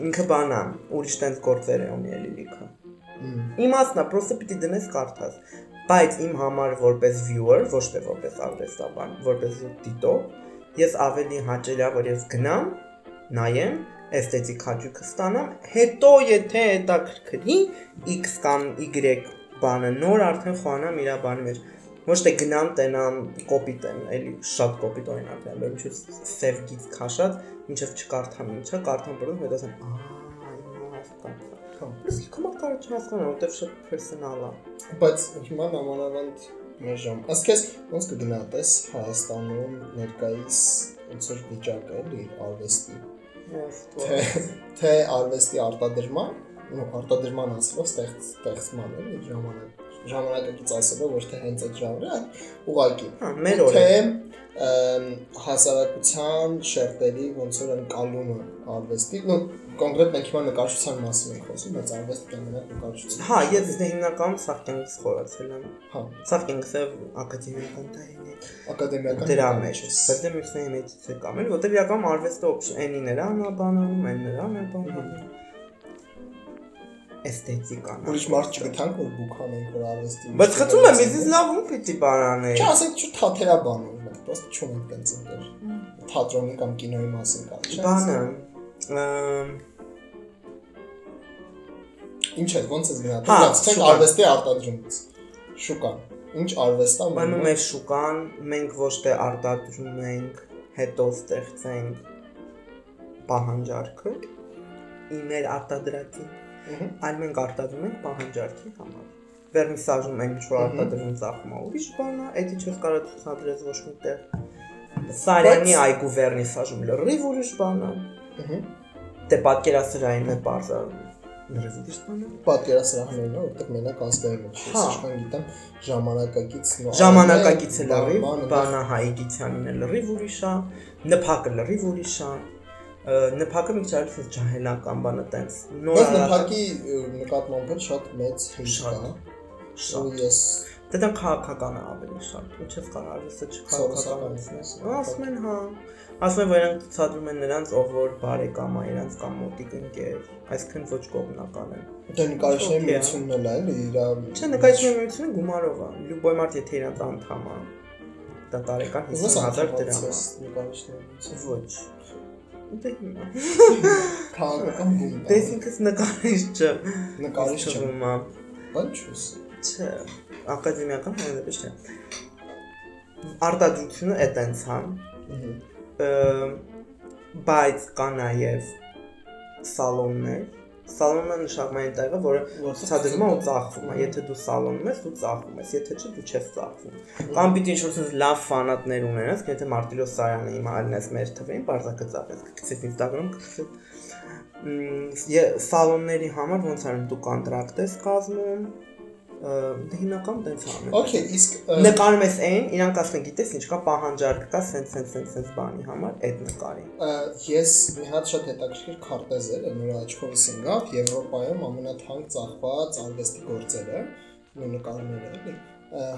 Ինքը բանա, ուրիշ տենց գործեր է ունի էլի լիքը։ Իմաստն է, պրոստե պիտի դնես կարդաս։ Բայց իմ համար որպես viewer, ոչ թե որպես արվեստաբան, որպես դիտող, ես ավելի հաճելի է որ ես գնամ, նայեմ, էսթետիկ հաճույքը ստանամ, հետո եթե հետաքրքրի X կամ Y բանը նոր արդեն խոանամ իր բանի մեջ։ Ոչ թե գնամ տենամ կոպիտ եմ, էլի շատ կոպիտ օրինակ եմ, չես սև գից քաշած, ինչեվ չկարդամ ինչա, կարդամ բռնում, հետո ասեմ, ահա, հիմա հասկացա։ Բայց կոմա կարա չհասկանամ, որտեվ շատ պերսոնալ է։ Բայց հիմա նամանավանդ մեր ժամ։ Ասկես ոնց կգնահատես Հայաստանում ներկայիս ոնց որ վիճակը էլի արվեստի։ Թե թե արվեստի արտադրման, ու արտադրման ասելով ստեղծ ստեղծման էլի ժամանակ ժամանակակից ասելով ոչ թե հենց այդ ժանրը, այլ ուղակի։ Հա, մեր Թե օրը։ ըմ, հասարակության շերտերի ոնց որ ընկալումը արվեստի, ну կոնկրետ մենք հիմա նկարչության մասին ենք խոսում, բայց արվեստը մենակ նկարչություն։ Հա, ես դե հիմնականում կյանքից խորացել եմ։ հա Սաղ կյանքսը ակադեմիական տարին է։ ակադեմիական Դրա մեջ։ ես։ Բայց դե մյուսների մեջից է կամ էլ, որտեվ իրական արվեստը օպշենի նրան է բանանում, այն նրան է բանանում։ Էսթետիկան։ Ուրիշ մարդ չգտանք որ բուքանենք որ արվեստի։ Բայց խցում եմ, իզիս լավ ու պիտի Չասենք չէ թաթերաբան ունենք, պրոստը չունենք տենց ընկեր։ Թատրոնի կամ կինոյի մասին կա, չէ՞։ Բանը։ Ինչ է, ոնց է Հա, գնահատում։ Ասենք շուկան։ արվեստի արտադրումից։ Շուկան։ Ինչ արվեստ է Բանում մեր շուկան, մենք ոչ թե արտադրում ենք, հետո ստեղծենք պահանջարկը, իներ արտադրածի, Ահա։ այլ մենք արտադրում ենք պահանջարկի համար։ Վերնիսաժում այն ինչ որ արտադրում ծախում է, ուրիշ բան է, էդի չես կարող ցուցադրես ոչ միտեղ։ Սարյանի այգու վերնիսաժում լրիվ ուրիշ բան է։ Դե պատկերասրահին է բարձա լրիվ ուրիշ բան է։ Պատկերասրահներն է, որտեղ մենակ Ես Հա։ իշխան գիտեմ ժամանակակից Ժամանակակից լրիվ, բանա Հայգիցյանին է լրիվ ուրիշ է, նփակը լրիվ ուրիշ է։ Նփակը մի քիչ այլ ջահելական բանը տենց։ Նոր Բայց նպակի նկատմամբ էլ շատ մեծ Շատ, կա։ շատ։ Ու ես դա քաղաքական է ավելի շատ։ Ինչպես կարող չքաղաքականացնել։ է։ Ասում են, հա։ Ասում են, որ իրանք ցածրում են նրանց, ով որ բարեկամ է իրանց կամ մոտիկ ընկեր, այսինքն ոչ կողմնական են։ դա նկարիչների միությունն էլ է, իր Չէ, նկարիչների միությունը գումարով է։ Լյուբոյ մարդ եթե իրանց անդամ է, դա տարեկան 50000 դրամ է։ նկարիչների Ոչ։ Դե հիմա։ Քաղաքական բում։ Դե ինքս նկարիչ չէ։ նկարիչ չեմ։ Բան չուս։ Չէ, ակադեմիական հանրապետություն չէ։ Արտադրությունը է տենց հա։ Ը, Բայց կա նաև սալոններ։ Սալոնը այն տեղը, որը ցուցադրվում է ու ծախվում է։ Եթե դու սալոնում ես, դու ծախվում ես, եթե չէ, դու չես ծախվում։ Կամ պիտի ինչ-որ sense լավ ֆանատներ ունենաս, եթե Մարտիրոս Սարյանը հիմա ալնես մեր թվին, բարձակը ծախես, կգցես Instagram, ե- սալոնների համար ոնց արում դու կոնտրակտ ես կազմում, հիմնական տենց անում։ Okay, իսկ Նկարում ես այն, իրանք ասեն, գիտես ինչ կա պահանջարկ կա, սենց սենց սենց սենց բանի համար, այդ նկարի։ ես մի հատ շատ հետաքրքիր քարտեզ էր, նոր աչքովս ընկավ Եվրոպայում ամենաթանկ ծախված արվեստի գործերը, նկարները, էլի։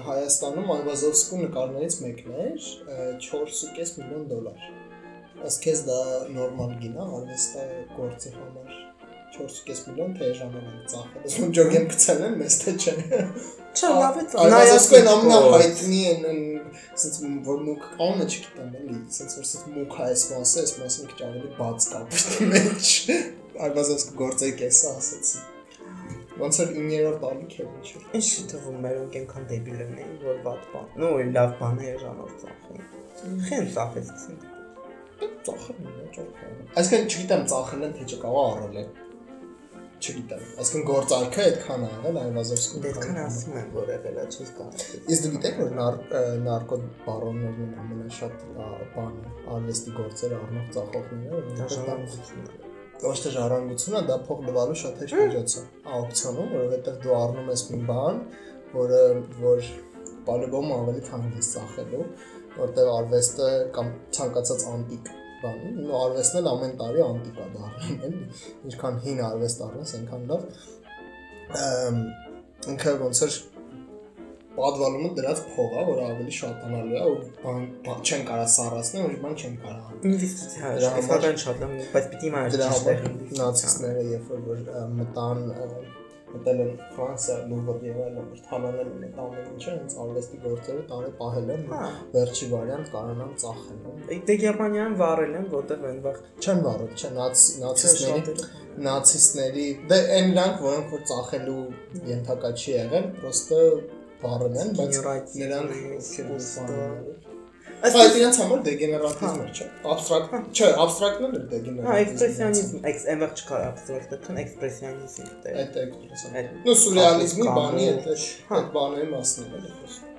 Հայաստանում Այվազովսկու նկարներից մեկն էր, ը, 4.5 միլիոն դոլար։ Ըստ քեզ դա նորմալ գին է արվեստի գործի համար 4.5 միլիոն թե ժամանակ ծախել։ Ոսում ջոգեմ գցել են, մեզ թե չէ։ Չէ, լավ է։ Այվազովսկեն ամենահայտնի են, ասենց որ մուկ անունը չգիտեմ էլի, ասենց որ ասենց մուկ այս մասը, այս մասը մի քիչ ավելի բաց կա պիտի մեջ։ Այվազովսկը գործի կեսը ասեցի։ Ոնց որ 9-րդ տալիք է ինչ։ Ինչ թվում մերոնք այնքան դեբիլ էին, որ վատ բան։ Նո, լավ բան է ժանով ծախեն։ Խեն ծախեցին։ Ծախել ճոխել։ Այսինքն չգիտեմ ծախել են թե չկա առել է։ չգիտեմ, այսինքն գործարքը այդքան է եղել Այվազովսկում։ Դետքան ասում են, որ եղել է, չես կարծես։ Իսկ դու գիտեք որ նարկո բարոններն են ամենաշատ ա, բանը, արվեստի գործերը առնող ծախողները, Դաշնամությունը։ ոչ թե ժառանգությունը, դա փող լվալու շատ հեշտ միջոց է աուկցիոնում, որովհետեւ դու առնում ես մի բան, որը որ բալեբոմ ավելի հանգիստ ծախելու, որտեղ արվեստը կամ ցանկացած անտիկ բան, ու արվեստն էլ ամեն տարի անտիկ է դառնում, էլի։ Ինչքան հին արվեստ առնես, այնքան լավ։ ինքը ոնց էր պատվալումը դրած փող է, որը ավելի շատանալու է, ու բան չեն կարա սառացնել, ոչ բան չեն կարա Ինվեստիցիա է, Դրա համար- շատ լավ, բայց պիտի մանր Դրա համար նացիստները երբ որ որ մտան մտել են Ֆրանսիա, Լուվր եւ այլն, որ թալանել են այդ ամեն ինչը, հենց արվեստի գործերը տարի պահել են, Հա։ վերջի վարիանտ կարողանան ծախել։ ու Դե Գերմանիան վառել են, որտեղ այնվաղ Չեն վարել, չէ, նացի նացիստների նացիստների, դե այն նրանք, որոնք որ ծախելու ենթակա չի եղել, պրոստը վարել են, բայց նրանք ուսուցը։ ուսուցան Այս Բայց իրենց համար դեգեներատիվն է, չէ։ Աբստրակտ, չէ, աբստրակտն էլ է Հա, դեգեներատիվ։ էքսպրեսիոնիզմ, էքս այնվաղ չկար աբստրակտը, քան էքսպրեսիոնիզմ դե։ Այդ էքսպրեսիոն։ Այդ Ну սուրեալիզմի կամուջ, բանի այդ այդ բաների մասն է էլի խոսքը։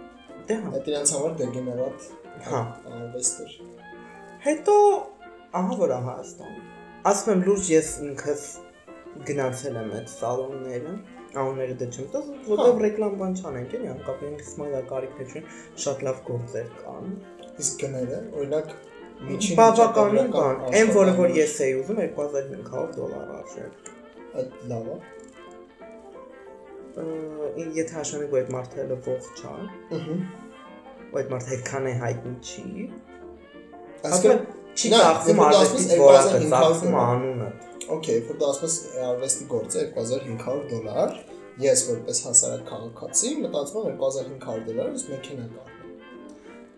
Դե հա։ Այդ իրենց համար դեգեներատ Հա։ արվեստ էր։ Հետո ահա որ ահա Հայաստան։ Ասում եմ լուրջ ես ինքս գնացել եմ այդ սալոնները, անունները դե չեմ տա, որտեղ ռեկլամ բան չանենք, էլի անկապ ինքս մայլա կարիք չէ, շատ լավ գործեր կան։ Իսկ գները, օրինակ միջին Բավականին բան, այն որը որ ես էի ուզում 2500 դոլար արժե։ այդ լավ է։ Ա, Եթե հաշվենք որ այդ մարդը ողջ է, Ահա։ այդ մարդը այդքան է հայտնի չի, Այսինքն չի ծախսում արվեստից դասում որակը, 2500 ծախսում անունը։ Okay, որ դա ասում ես արվեստի գործը 2500 դոլար, ես որպես հասարակ քաղաքացի մտածում եմ 2500 դոլար ես մեքենա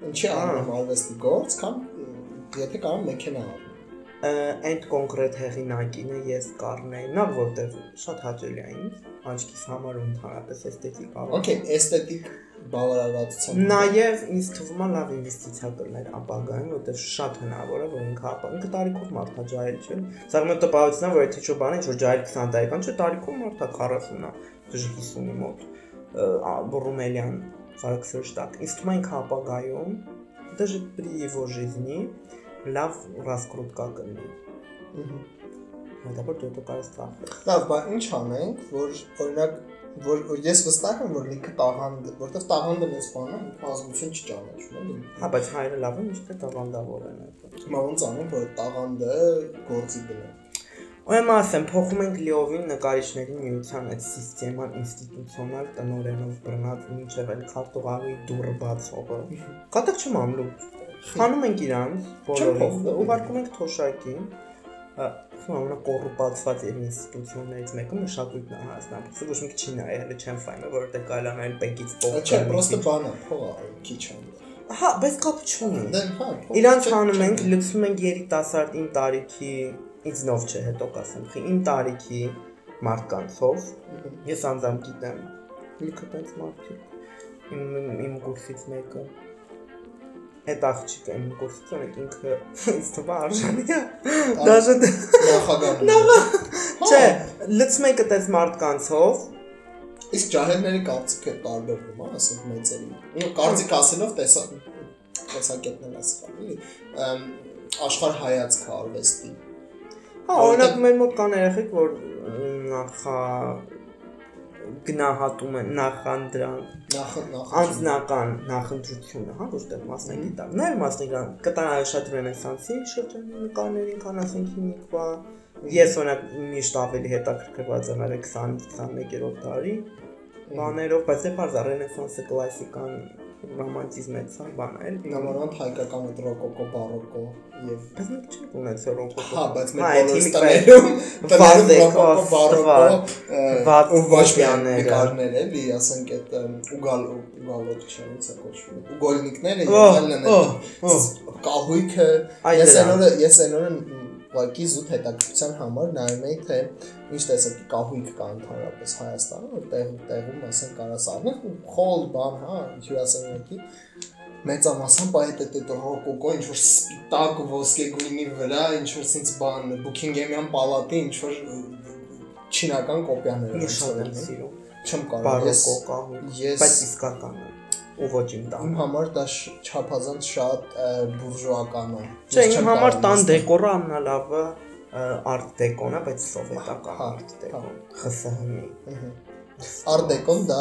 Ինչի առնեմ արվեստի գործ, կամ եթե կարող մեքենա Այդ կոնկրետ հեղինակինը ես կառնեի, նա որտեղ շատ հաճելի է ինձ, աչքիս համար ու ընդհանրապես էսթետիկ ավ։ Okay, էսթետիկ բավարարվածության։ Նաև ինձ թվում է լավ ինվեստիցիա կլներ ապագայում, որտեղ շատ հնարավոր է որ ինքը ինքը տարիքով մարդա ջահել չէ։ Սա մոտ տպավորությունն է, որ եթե ինչ-որ բան է, ինչ-որ ջահել 20 տարեկան չէ, տարիքով մարդա 40-ա, դժ 50-ի մոտ ռումելյան 40 штат. Իստման կապագայում даже при его жизни լավ раскрутка կլինի։ Հետաբար դու դու կարես տա։ Լավ, բա ինչ անենք, որ օրինակ որ ես վստահ եմ որ լիքը տաղանդ, որտեվ տաղանդը մեծ բան է, ազգություն չճանաչում էլի։ Հա, բայց հայրը լավ է, միշտ տաղանդավոր են այդ։ Հիմա ոնց անեմ, որ տաղանդը գործի դնեմ։ Ուրեմն ասեմ, փոխում ենք լիովին նկարիչների միության այդ սիստեման ինստիտուցիոնալ տնօրենով բռնած ինչև էլ քարտուղարի դուրը բացողը։ Կատակ չեմ ամլու։ Խանում ենք իրանց բոլորին, ուղարկում ենք թոշակին։ ամենա կոռուպացված եւ ինստիտուցիոններից մեկը մշակույթն է Սա ոչ մի չի նայել, հələ չեմ ֆայմը, որովհետեւ կարելի է նայել բեկից փող։ Չէ, պրոստը բան է, փող է, քիչ է։ Հա, բայց կապ չունի։ Դե հա, Իրանց հանում ենք, լցնում ենք երիտասարդ իմ տարիքի, ինձ նով չէ, հետո կասեմ, խի իմ տարիքի մարդկանցով։ Ես անձամբ գիտեմ։ Լիքը տենց մարդիկ։ Իմ իմ կուրսից մեկը Այդ աղջիկը իմ կուրսից ունեք ինքը ինձ թվա արժանի է։ Դաժե նախագահն։ չէ, լցում ենք այդպես մարդկանցով, Իսկ ջահելների կարծիքը տարբերվում է, ասենք մեծերի։ կարծիք ասելով տեսա տեսակետներ ասխալ, էլի։ Ամ, Աշխարհ հայացքը արվեստի։ Հա, օրինակ մեր մոտ կան երեխեք, որ նախա գնահատում են նախանդրան Նախ նախ անձնական նախընտրությունը, հա, որտեղ մասնագիտակ։ Նաև մասնագիտակ կտան շատ ռենեսանսի շրջանի նկարներին, քան ասենք հիմիկվա։ Ես օրինակ միշտ ավելի հետաքրքրված եմ արել 20-21-րդ դարի բաներով, բայց դե բարձր ռենեսանսը կլասիկան ռոմանտիզմ է, ցան բան է, էլի։ Նամանանդ հայկական այդ ռոկոկո, բարոկո եւ Բայց մենք չենք ունեցել ռոկոկո։ Հա, բայց Հա, մեր այդ բոլոր հիմիկվա- տներում տներում Վազեկով, ռոկոկո, բարոկո, ը, ու ոչ միայն վազպյանները։ նկարներ էլի, ասենք այդ ուգալ ոնց է կոչվում։ Ուգոլնիկները եւ այլն կահույքը ես այն օրը ես այն օրը ուղղակի զուտ հետաքրքրության համար նայում էի թե ինչ տեսակի կահույք կա ընդհանրապես Հայաստանում, որ տեղ տեղում ասենք կարաս առնել խոլ բան, հա, հյուրասենյակի այդ այդ ռոկոկո ինչ որ սպիտակ ոսկե գույնի վրա ինչ որ sense բան Buckingham-յան պալատի ինչ որ չինական շատ եմ սիրում։ Չեմ կարող ես ես- բայց իսկական է։ Ու ոչ իմ իմ տան։ համար դա չափազանց շատ բուրժուական է։ Չէ, իմ համար տան դեկորը ամենալավը արտ դեկոն է, բայց սովետական Հա, արտ դեկոն։ ԽՍՀՄ-ի։ Արդեկոն դա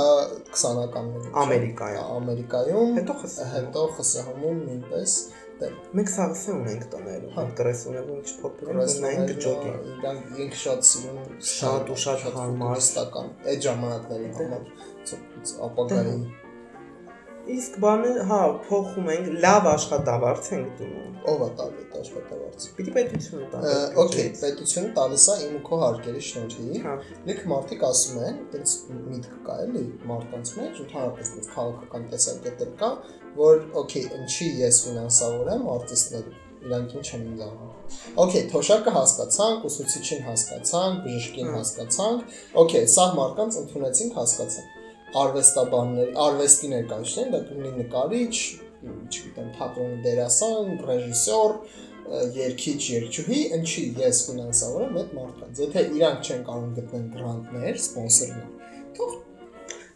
20-ականների։ Ամերիկայում։ Ամերիկայում, Հետո ԽՍՀՄ-ում։ հետո ԽՍՀՄ-ում նույնպես դե Մենք սաղսե ունենք տներում, Հա։ հա կրեսունով ինչ փոփոխ ունենք ջոգի։ Իրանք ինք շատ սիրուն Շատ ու շատ հարմար։ ֆուտուրիստական այդ ժամանակների Դե։ համար ց- ապագայի Իսկ բանը, հա, փոխում ենք, լավ աշխատավարձ ենք դնում։ ով է տալի այդ աշխատավարձը։ Պիտի պետությունը տա։ Okay, պետությունը տալիս է իմ ու քո հարկերի շնորհիվ։ Հա։ Լիք մարդիկ ասում են, այդպես միտք կա էլի մարդկանց մեջ, ընդհանրապես այդպես քաղաքական տեսակետեր կա, որ okay, ինչի ես ֆինանսավորեմ արտիստներին իրանք ինչ են ինձ անում։ Okay, թոշակը հասկացանք, ուսուցիչին հասկացանք, բժշկին հասկացանք։ Okay, սա մարդկանց ընդունեցինք, հասկացանք։ Արվեստաբաններ, արվեստի ներկայացնեն, դա կլինի նկարիչ, չգիտեմ, թատրոնի դերասան, ռեժիսոր, ը, երգիչ, երգչուհի, ինչի ես ֆինանսավորեմ այդ մարդկանց։ Եթե իրանք չեն կարող գտնել գրանտներ, սպոնսորներ, թող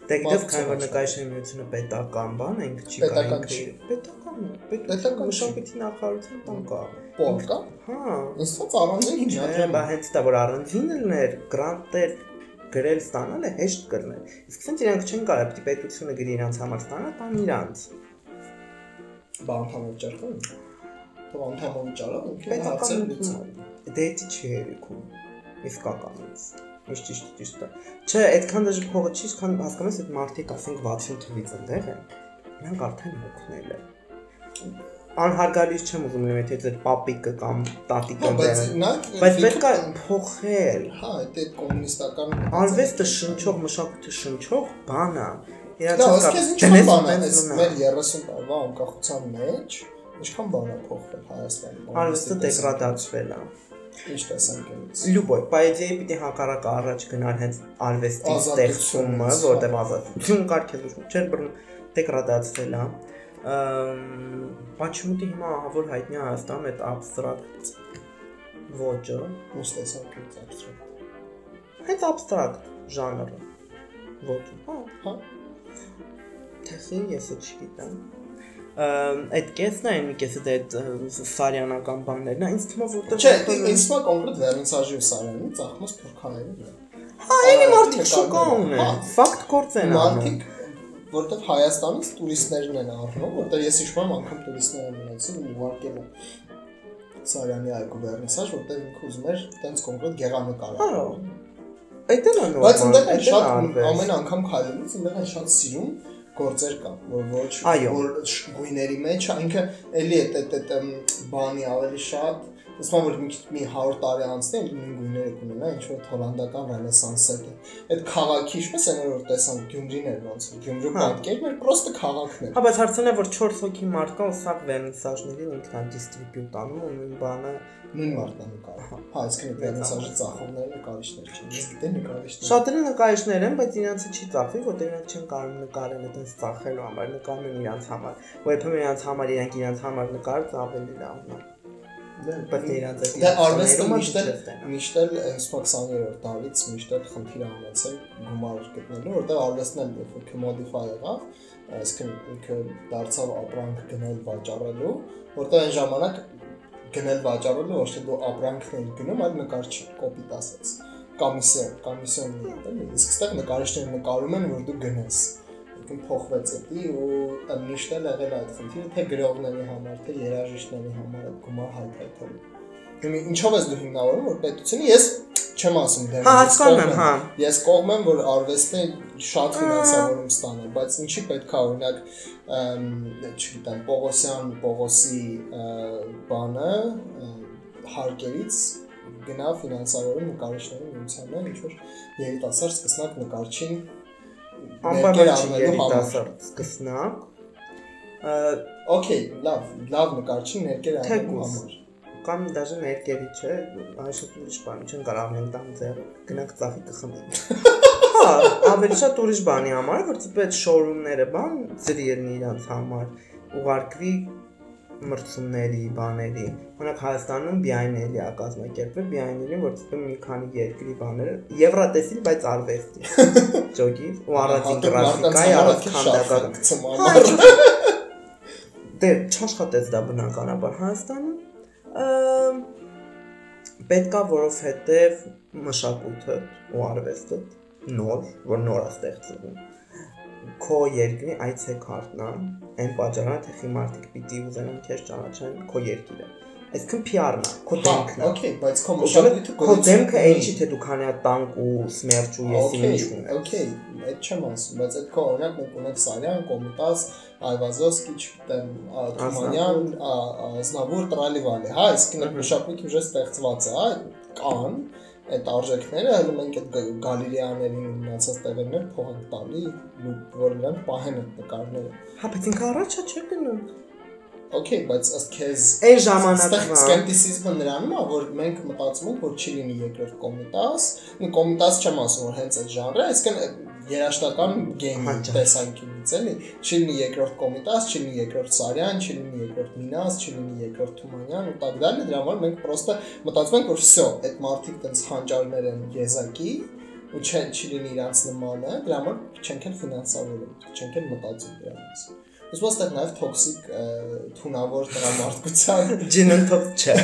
Դե գիտես, համար։ նկարիչների միությունը պետական բան ենք, չի կարող Պետական Պետական մշակույթի նախարարության տան կա։ պոն կա։ Հա։ Ինձ թվում առանձին Չէ, հիմնադրամ։ բա հենց դա որ առանձին լներ, գրանտեր գրել ստանալը հեշտ կլներ։ Իսկ ցենց իրանք չեն կարող, պիտի պետությունը գրի իրանք համար ստանա, տան իրանք։ Բա անդամով ճարխում։ Թող անդամով ճարա, ինքը հարցեր լուծում։ Դե էդի չի երիկում։ Իսկականից։ Միշտ ճիշտ ճիշտ է։ Չէ, այդքան դժ փողը չի, քան հասկանում ես այդ մարդիկ ասենք 60 թվից ընդեղ են։ Նրանք արդեն հոգնել են։ Անհարգալից չեմ ուզում եթե ձեր պապիկը կամ տատիկը Հա, բայց նա Բայց պետք է փոխել։ Հա, այդ այդ կոմունիստական Արվեստը շնչող, մշակույթը շնչող բան է։ ջնես բան է, մեր 30 տարվա անկախության մեջ ինչքան բան է փոխվել Հայաստանում։ Արվեստը դեգրադացվել է։ Ինչ տեսանկյունից։ Լյուբոյ, պայեզիայի պիտի հակառակը առաջ գնալ հենց արվեստի ստեղծումը, հա։ որտեղ ազատություն կար քեզ ուշ չէր բռն դեգրադացվել է։ Почему-то հիմա ահավոր հայտնի Հայաստանում այդ abstract ոճը, ոչ տեսակից abstract։ Այդ abstract ժանրը ոճը, հա, հա։ Թեզի ես չգիտեմ այդ կեսն այն մի կեսը դա դե այդ սարյանական բաններն է ինձ թվում որտեղ Չէ, ինձ թվում կոնկրետ վերնիսաժի ու սարյանի ծախմոս փորքաների վրա։ Հա, այնի մարդիկ շուկա ունեն։ Ֆակտ հա։ գործ են անում։ Մարդիկ որտեվ Հայաստանից տուրիստներն են առնում, որտեղ ես հիշում եմ անգամ տուրիստներ են մնացել ու ուղարկել Սարյանի այգու վերնիսաժ, որտեղ ինքը ուզում էր տենց կոնկրետ գեղանկար Հա, Այդ էլ է նորմալ։ Բայց այնտեղ են շատ ամեն անգամ քայլելուց այնտեղ են շատ սիրուն գործեր կան, որ ոչ որ գույների մեջ է, ինքը էլի այդ ըմ, բանի ավելի շատ Ուսման որ մի քիչ մի 100 տարի անցնի, նույն գույները կունենա, ինչ որ հոլանդական ռենեսանսը է։ Այդ քաղաքի, ինչպես են որ տեսան Գյումրին էր ոնց, Գյումրու Հա։ պատկերն էր, պրոստը քաղաքն էր։ Հա, բայց հարցն է, որ 4 հոգի մարդ կա ու սա վերնիսաժներին ինքնան դիստրիբյուտ անում ու նույն բանը Նույն մարդն է նկարը։ Հա, այսինքն վերնիսաժի ծախողները նկարիչներ չեն։ Ես գիտեմ նկարիչներ։ շատերը նկարիչներ են, բայց իրանցը չի ծախվի, որտեղ իրանք չեն կարող նկարել այդպես ծախելու համար, նկարում են իրանց համար։ Ու երբեմն իրանց համար իրանք իրանց համար նկարած ավելի լավն է։ Այդ Դա արվեստը միշտ էլ միշտ էլ այս 20-րդ տարից միշտ էլ խնդիր է ունեցել գումար գտնելու, որտեղ արվեստն էլ երբ որ commodify եղավ, այսինքն ինքը դարձավ ապրանք գնել վաճառելու, որտեղ այն ժամանակ գնել վաճառելու ոչ թե դու ապրանքն ես գնում, այլ նկարչի, կոպիտ ասած։ Կոմիսիոն, կոմիսիոն էլի, իսկ այստեղ նկարիչները նկարում են, որ դու գնես ինքն փոխվեց էդի ու միշտ էլ եղել այդ խնդիրը թե գրողների համար, թե երաժիշտների համար այդ գումար հայթայթելու։ Իմի ինչով ես դու հիմնավորում որ պետությունը ես չեմ ասում դեմ։ Հա, հասկանում եմ, հա։ Ես կողմ եմ, որ արվեստը շատ ֆինանսավորում ստանա, բայց ինչի պետք է օրինակ, չգիտեմ, Պողոսյան, Պողոսի բանը հարկերից գնա ֆինանսավորում նկարիչների միությանը, ինչ որ երիտասարդ սկսնակ նկարչին Անպայման երիտասարդ սկսնակ։ Ա, Okay, լավ, լավ նկարչին ներկեր Թեկուզ։ համար։ կամ դաժե ներկերի չէ, այսօր ուրիշ բան չեն կարող ամեն տան ձեր գնանք ծախի կխմի։ Հա, ավելի շատ ուրիշ բանի համար, որ տիպ այդ շոուրումները բան ծրի երնի իրանց համար ուղարկվի մրցումների, բաների։ Օրինակ Հայաստանում BIN-ելի է կազմակերպվել, BIN-ելի, որ ցտում մի քանի երկրի բաները, Եվրատեսիլ, բայց արվեստի։ Ճոգի ու առաջին գրաֆիկայի առանց քանդակական։ Ցմամար։ Դե չաշխատեց դա բնականաբար Հայաստանում։ Պետքա, որովհետև մշակույթը ու արվեստը նոր, որ նոր է ստեղծվում քո երկրի այցեքարտն է, այն պատճառը թե խիմարտիկ պիտի ուզենան քեզ ճանաչեն քո երկիրը։ Այսինքն PR-ն է, քո դեմքն է։ Okay, բայց քո մշակույթը Քո դեմքը այն չի թե դու քանի հատ տանկ ու սմերջ ու Okay, ինչ ունես։ okay, այդ չեմ ասում, բայց այդ քո օրինակ մենք ունենք Սարյան, Կոմիտաս, Այվազովսկի, չգիտեմ, Թումանյան, Ազնավուր, Տրալիվալի, հա, իսկ այդ մշակույթը ուժը ստեղծված է, հա, կան այդ արժեքները, հələ մենք այդ գալերեաներին մնացած տեղերներ փող ենք տալի, որ նրանք պահեն այդ նկարները։ Հա, բայց ինքը առաջա չէ գնում։ Okay, բայց ըստ քեզ Այն ժամանակվա սկեպտիցիզմը նրանում է, որ մենք մտածում ենք, որ չի լինի երկրորդ կոմիտաս, ու կոմիտաս չեմ ասում, որ հենց այդ ժանրը, այսինքն երաշտական գեյմի Հաճա։ տեսանկյունից էլի, չի լինի երկրորդ կոմիտաս, չի լինի երկրորդ Սարյան, չի լինի երկրորդ Մինաս, չի լինի երկրորդ Թումանյան ու так далее, դրա համար մենք պրոստը մտածում ենք, որ всё, այդ մարդիկ տենց հանճարներ են եզակի ու չեն չի լինի իրանց նմանը, դրա համար չենք էլ ֆինանսավորում, չենք էլ մտածում դրա մասին։ Իսկ ոստեղ նաև տոքսիկ թունավոր տրամարտկության ջինընթոց չէ։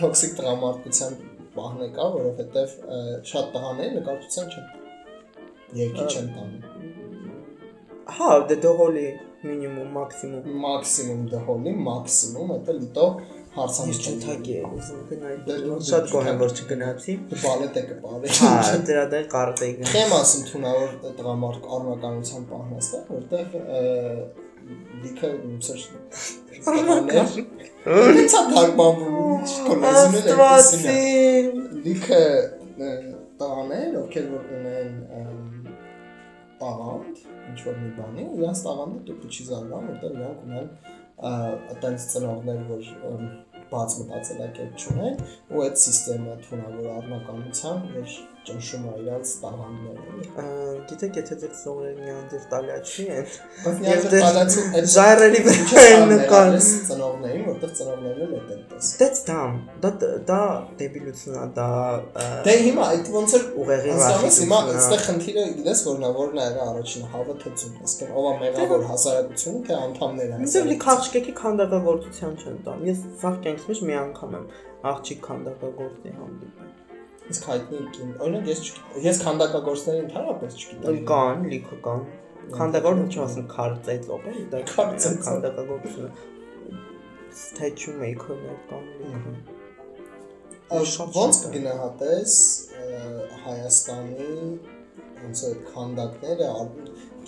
տոքսիկ տրամարտկության բահն է կա, որովհետև ը, շատ տղաներ նկարչության չեն երկի չեն տանում։ Հա, դե դողոլի մինիմում, մաքսիմում։ Մաքսիմում դհոլի, մաքսիմում դա լիտո Ես հարցանիշ չթակի եմ ուզում գնալ։ Դե Շատ դու գոհ եմ, չթակ- որ չգնացի։ բալետ է կպարի։ Հա, դրա դե կարտեի գնա։ Չեմ ասում թունավոր տղամարդ առնականության պահնաստը, որտեղ լիքը ուսեր տղաներ Ինչա թարգմանվում չկոնազունել է Աստվածի։ լիքը տղաներ, ովքեր որ ունեն տաղանդ, ինչ որ մի բանի, իրանց տաղանդը դուք չի զարգանում, որտեղ իրանք ունեն այտենց ծնողներ, որ բաց մտածելակերպ չունեն, ու այդ համակարգը թունավոր առնականության, որ ճնշում է իրանց տաղանդները։ Գիտեք, եթե դուք սովորել նեանդերտալիացի են, Բայց Եվ դե- նյարդալացու այդ ժայռերի վրա են նկար։ ծնողներին, որտեղ ծնողներն էլ են տես։ That's dumb։ Դա դա դեբիլություն է, դա Դե հիմա այդ ոնց որ ուղեղի Հասկանես հիմա այստեղ խնդիրը գիտես որն է, որն է եղել առաջինը հավը թծում, այսինքն ով է մեղավոր հասարակությունը, թե անդամները Ինձ լի քաղցկեկի քանդակագործության չեն տա։ Ես սաղ կյանքից մեջ մի անգամ եմ աղջիկ քանդակագործի հանդիպել։ Իսկ հայտնի կին, օրինակ ես ես քանդակագործների ընդհանրապես չգիտեմ։ Կան, լիքը կան։ Քանդակագործ չի ասում քարտեծող է, դա քանդակագործությունը։ Statue maker-ներ կան լիքը։ Ոնց կգնահատես Հայաստանի ոնց է քանդակները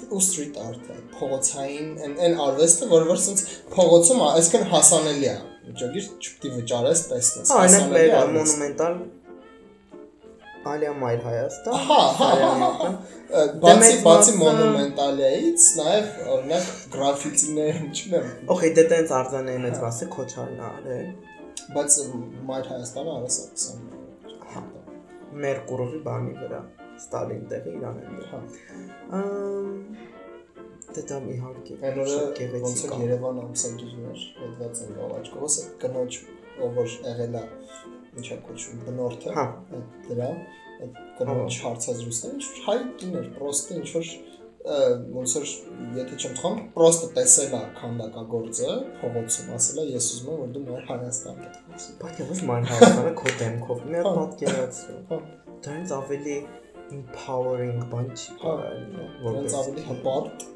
ու street art-ը, փողոցային այն այն արվեստը, որը որ sense փողոցում, է, այսինքն հասանելի է։ Ջոգիր չպետք է վճարես, տեսնես։ մեր արվեստ։ մոնումենտալ Ալիա Մայր Հայաստան։ Հա, հա, հա, հա, հա։ Ը, Դե Բացի բացի մոնումենտալիայից, նաև օրինակ գրաֆիտիներ, չգիտեմ, Okay, դե տենց արձանների մեծ մասը քոչարն է արել։ բայց Մայր Հայաստանը արասակցան։ Հա։ Մերկուրովի բանի վրա Ստալին տեղի իրան են դեր։ Հա։ Ամ դե դա իհարկե Այն օրը ոնց գեղեցիկ որ է։ Երևան ամսագիրն էր, հետված են գավաճկովս, այդ կնոջ ով որ եղել է ինչա կոչվում բնորդը, Հա։ այդ դրա այդ կնոջ հարցազրույցները ինչ որ հայ կին էր, պրոստը ինչ որ ոնց որ եթե չեմ թխում, պրոստը տեսել է քանդակագործը փողոցում, ասել է ես ուզում եմ որ դու մեր Հայաստանն ես։ Բայց ես ման Հայաստանը քո դեմքով մի հատ Հա։ պատկերացրու։ Հա։ Դրանից ավելի empowering բան չի Հա։ կարելի, որպես ավելի հպարտ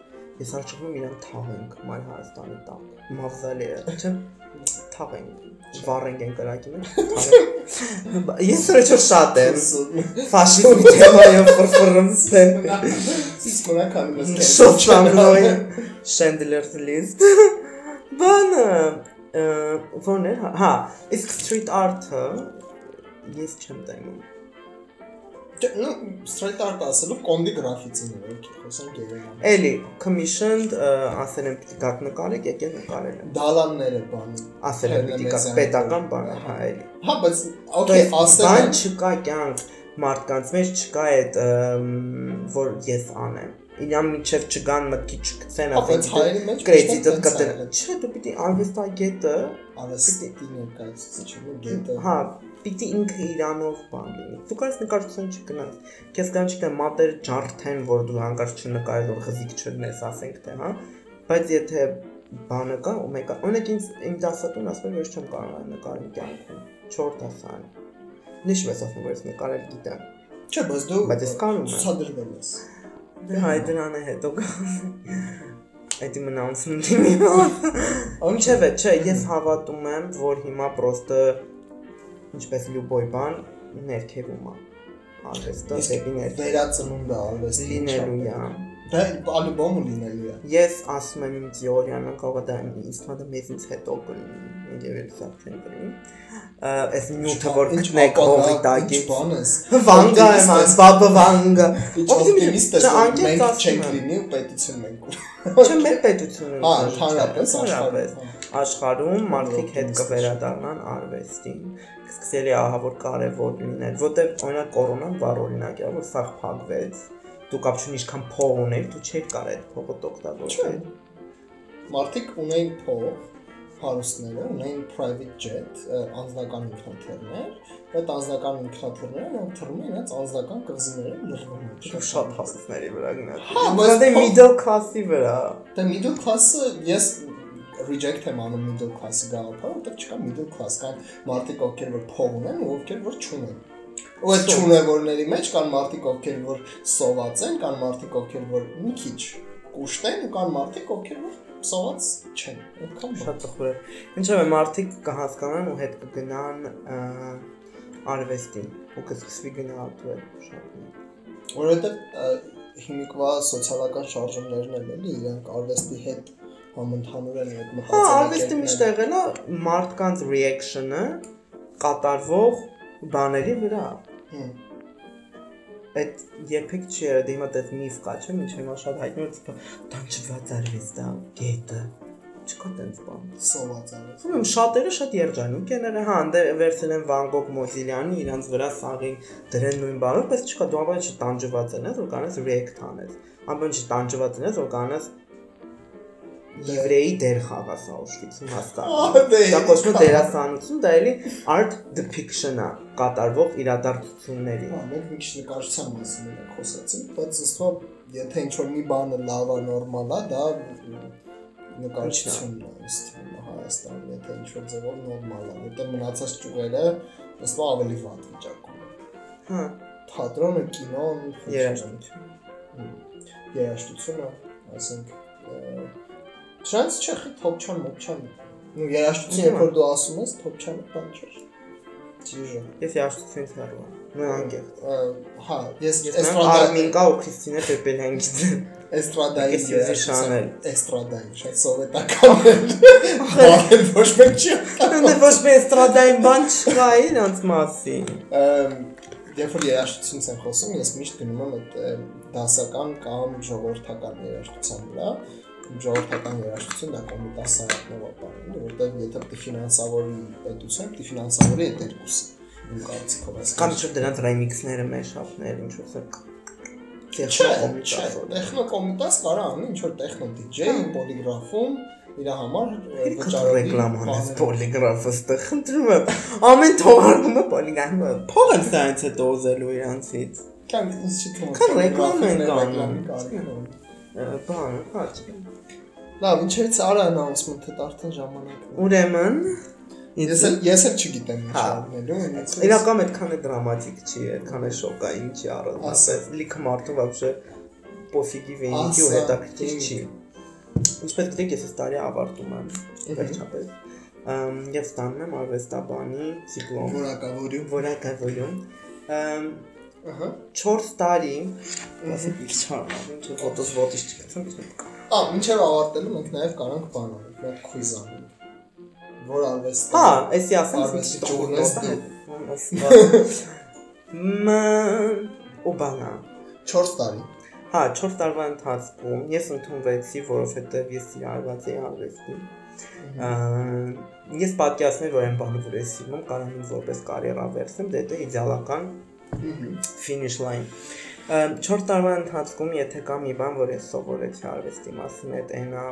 Ես արժվում իրան թաղենք մայր Հայաստանի տակ։ Մավզալի է, չէ՞։ Թաղենք։ Վառենք են կրակի մեջ։ Ես որ չէ շատ եմ ֆաշիզմի թեմայով ֆրֆրում սեն։ Իսկ մնաք անում ես Շոտ սամնոյ Schindler's List։ Բանը ո՞րն էր։ հա, Հա, իսկ street art-ը ես չեմ տայնում։ Ну, straight art ասելով կոնդի գրաֆիտին է, օքեյ, խոսենք գերեգան։ Էլի, commissioned ասել են պիտի դակ նկարեք, եկեք նկարել։ Դալանները բան։ Ասել են պիտի կա պետական բան, հա, էլի։ Հա, բայց օքեյ, ասել են։ Բան չկա կյանք մարդկանց մեջ չկա այդ որ ես անեմ իրան միջև չգան մտքի չգցեն ասես կրեդիտը կտրեն չէ դու պիտի արվեստագետը արվեստի ներկայացուցիչը գետը հա պիտի ինքը իրանով բան լինի։ Դու կարես նկարչություն չգնաս։ Քեզ կան չգիտեմ մատերը ջարդեն, որ դու հանկարծ չնկարես, որ խզիկ չլնես, ասենք թե, հա։ Բայց եթե բանը կա ու մեկը, օրինակ ինձ իմ դասատուն ասում է, որ չեմ կարող նկարել կյանքում։ 4 դասան։ Նիշ ես ասում, որ ես նկարել գիտեմ։ չէ բայց դու Բայց ես կարում եմ։ ցուցադրվել ես Դե հայ դրանը հետո Այդ իմ announcement-ի մի հատ։ Ինչև է, չէ, ես հավատում եմ, որ հիմա պրոստը ինչպես լյուբոյ բան ներքևում է։ Արվեստը դեպի ներքև վերածնունդը արվեստի լինելու է։ դա ալբոմը լինելու է Ես ասում եմ իմ թեորիան, կարող է դա է մեզից հետո կլինի, չեն կլինի։ Ա, Այս նյութը որ գտնեք հողի ինչ տակից։ բան ես Վանգա եմ, ես, բաբը վանգա։ օպտիմիստ ես մենք չենք լինի ու պետություն մենք Չէ, մեր պետությունը։ հա ընդհանրապես ընդհանրապես։ աշխարհում մարդիկ հետ կվերադառնան արվեստին։ Սկսելի ահա որ կարևոր լինել, որտեղ օրինակ կորոնան վառ օրինակ է, որ սաղ փակվեց։ Դու կապ չունի ինչքան փող ուներ, դու չէիր կարող այդ փողը օգտագործել։ մարդիկ ունեին փող հարուստները ունեին private jet անձնական ինքնաթիռներ այդ անձնական ինքնաթիռները նրանք թռնում էին այդ անձնական կղզիները լրվում էին շատ հասցների վրա գնաց։ Հա, բայց դե middle class-ի վրա։ Դե middle class-ը ես reject եմ անում middle class-ի գաղափարը, որտեղ չկա middle class, կան մարդիկ, ովքեր որ փող ունեն ու ովքեր որ չունեն։ Ու այդ չունևորների մեջ կան մարդիկ, ովքեր որ սոված են, կան մարդիկ, ովքեր որ մի քիչ կուշտ են ու կան մարդիկ, ովքեր որ սոված չեն։ Այդքան Շատ տխուր է։ Ինչո՞ւ է մարդիկ կհասկանան ու հետ կգնան արվեստին ու կսկսվի գնահատվել շատ։ Որովհետև հիմիկվա սոցիալական շարժումներն են էլի, իրանք արվեստի հետ համընդհանուր են այդ Հա, արվեստի միշտ եղել է մարդկանց reaction-ը կատարվող բաների վրա։ Հմ։ Այդ երբեք չի եղել, դե հիմա դες միֆ կա, չէ՞, ինչ հիմա շատ հայտնի է, որ տանջված արվեստ է, գետը։ Չկա տենց բան։ սոված արվեստ։ Ուրեմն շատերը շատ երջանիկ են եղել, հա, դե վերցել են Վան Գոգ Մոզիլյանի, իրանց վրա սաղին դրեն նույն բանը, բայց չկա դու ինչ տանջված են, որ կանես react անես։ Ամեն ինչ տանջված են, որ կանես եվրեի դեր խաղաս Auschwitz-ում դե։ Դա կոչվում է դերասանություն, դա էլի art depiction-ա, կատարվող իրադարձությունների։ Հա, մենք մի քիչ նկարչության մասին ենք խոսացինք, բայց ըստ ո եթե ինչ որ մի բանը լավ է, նորմալ է, դա նկարչությունն է, ըստ Հայաստանում, եթե ինչ որ ձևով նորմալ է, որտեղ մնացած ճյուղերը ըստ ո ավելի վատ վիճակում են։ Հա, Թատրոնը, կինոն, երաժշտություն։ երաժշտությունը, ասենք, Չնայած չէ, խի թոփչան, մոփչան։ Ну, երաժշտություն, երբ որ դու ասում ես, թոփչանը բան չէ։ Ճիշտ։ Ես երաժշտությունից հեռու եմ։ Նույն անկեղծ։ Հա, ես էստրադա Արմինկա ու Քրիստինե Պեպելյան գիտեմ։ էստրադայի Շանել։ էստրադայի, շատ սովետական է։ Բան ոչ մեկ չի։ Դե ոչ մի էստրադային բան չկա իրանց մասին։ Երբ որ երաժշտությունից են խոսում, ես միշտ գնում եմ այդ դասական կամ ժողովրդական երաժշտության վրա։ Ժողովրդական երաժշտություն դա կոմիտասայատնով ապարին, որտեղ եթե պիտի ֆինանսավորի պետություն, պիտի ֆինանսավորի այդ երկուսը։ Իմ կարծիքով այս Կամ ինչ դրանց ռեմիքսները, մեշափներ, ինչ որ Չէ, տեխնո չէ, կոմիտաս կարա անի ինչ որ տեխնո DJ պոլիգրաֆում իր համար ը, վճարովի ռեկլամ անես բաներ։ պոլիգրաֆը ստեղ խնդրում եմ ամեն թողարկումը պոլիգրաֆը փող եմ սրանց հետո ուզելու իրանցից Կան ինձ չի թվում։ Քան ռեկլամ են ունի։ բան հա չէ Լավ, ինչերից արա announcement-ը արդեն ժամանակն է։ ուրեմն Ես էլ ես էլ չգիտեմ ինչ Հա։ անելու, ինձ իրական այդքան է դրամատիկ չի, այդքան է շոկային չի առանձնապես լիքը մարդու вообще պոֆիգի վենիքի ու Ասա, հետաքրքիր ինք։ չի ինչպես գիտեք ես այս տարի ավարտում եմ Ըհը։ վերջապես ըմ եւ ստանում եմ արվեստաբանի դիպլոմ որակավորում։ որակավորում ըմ Ահա։ 4 տարի ասեք ինչ չարնավ ինչ ֆոտոս ոտից չգցեմ Ա, մինչև ավարտելու մենք նաև կարանք բան անենք, մի հատ քույզ անենք։ Որ արվեստ։ հա էսի ասեմ Արվեստի ճյուղն ես դու։ Ման ու բանա 4 տարի։ Հա, 4 տարվա ընթացքում ես ընդունվեցի, որովհետև ես սիրալված էի արվեստին։ Ա, Ես պատկերացնում եմ, որ այն բանը, որ ես սիրում, կարող եմ որպես կարիերա վերցնեմ, դե դա իդեալական Finish line։ 4 տարվա ընթացքում եթե կա մի բան, որ ես սովորեցի արվեստի մասին, այդ այնա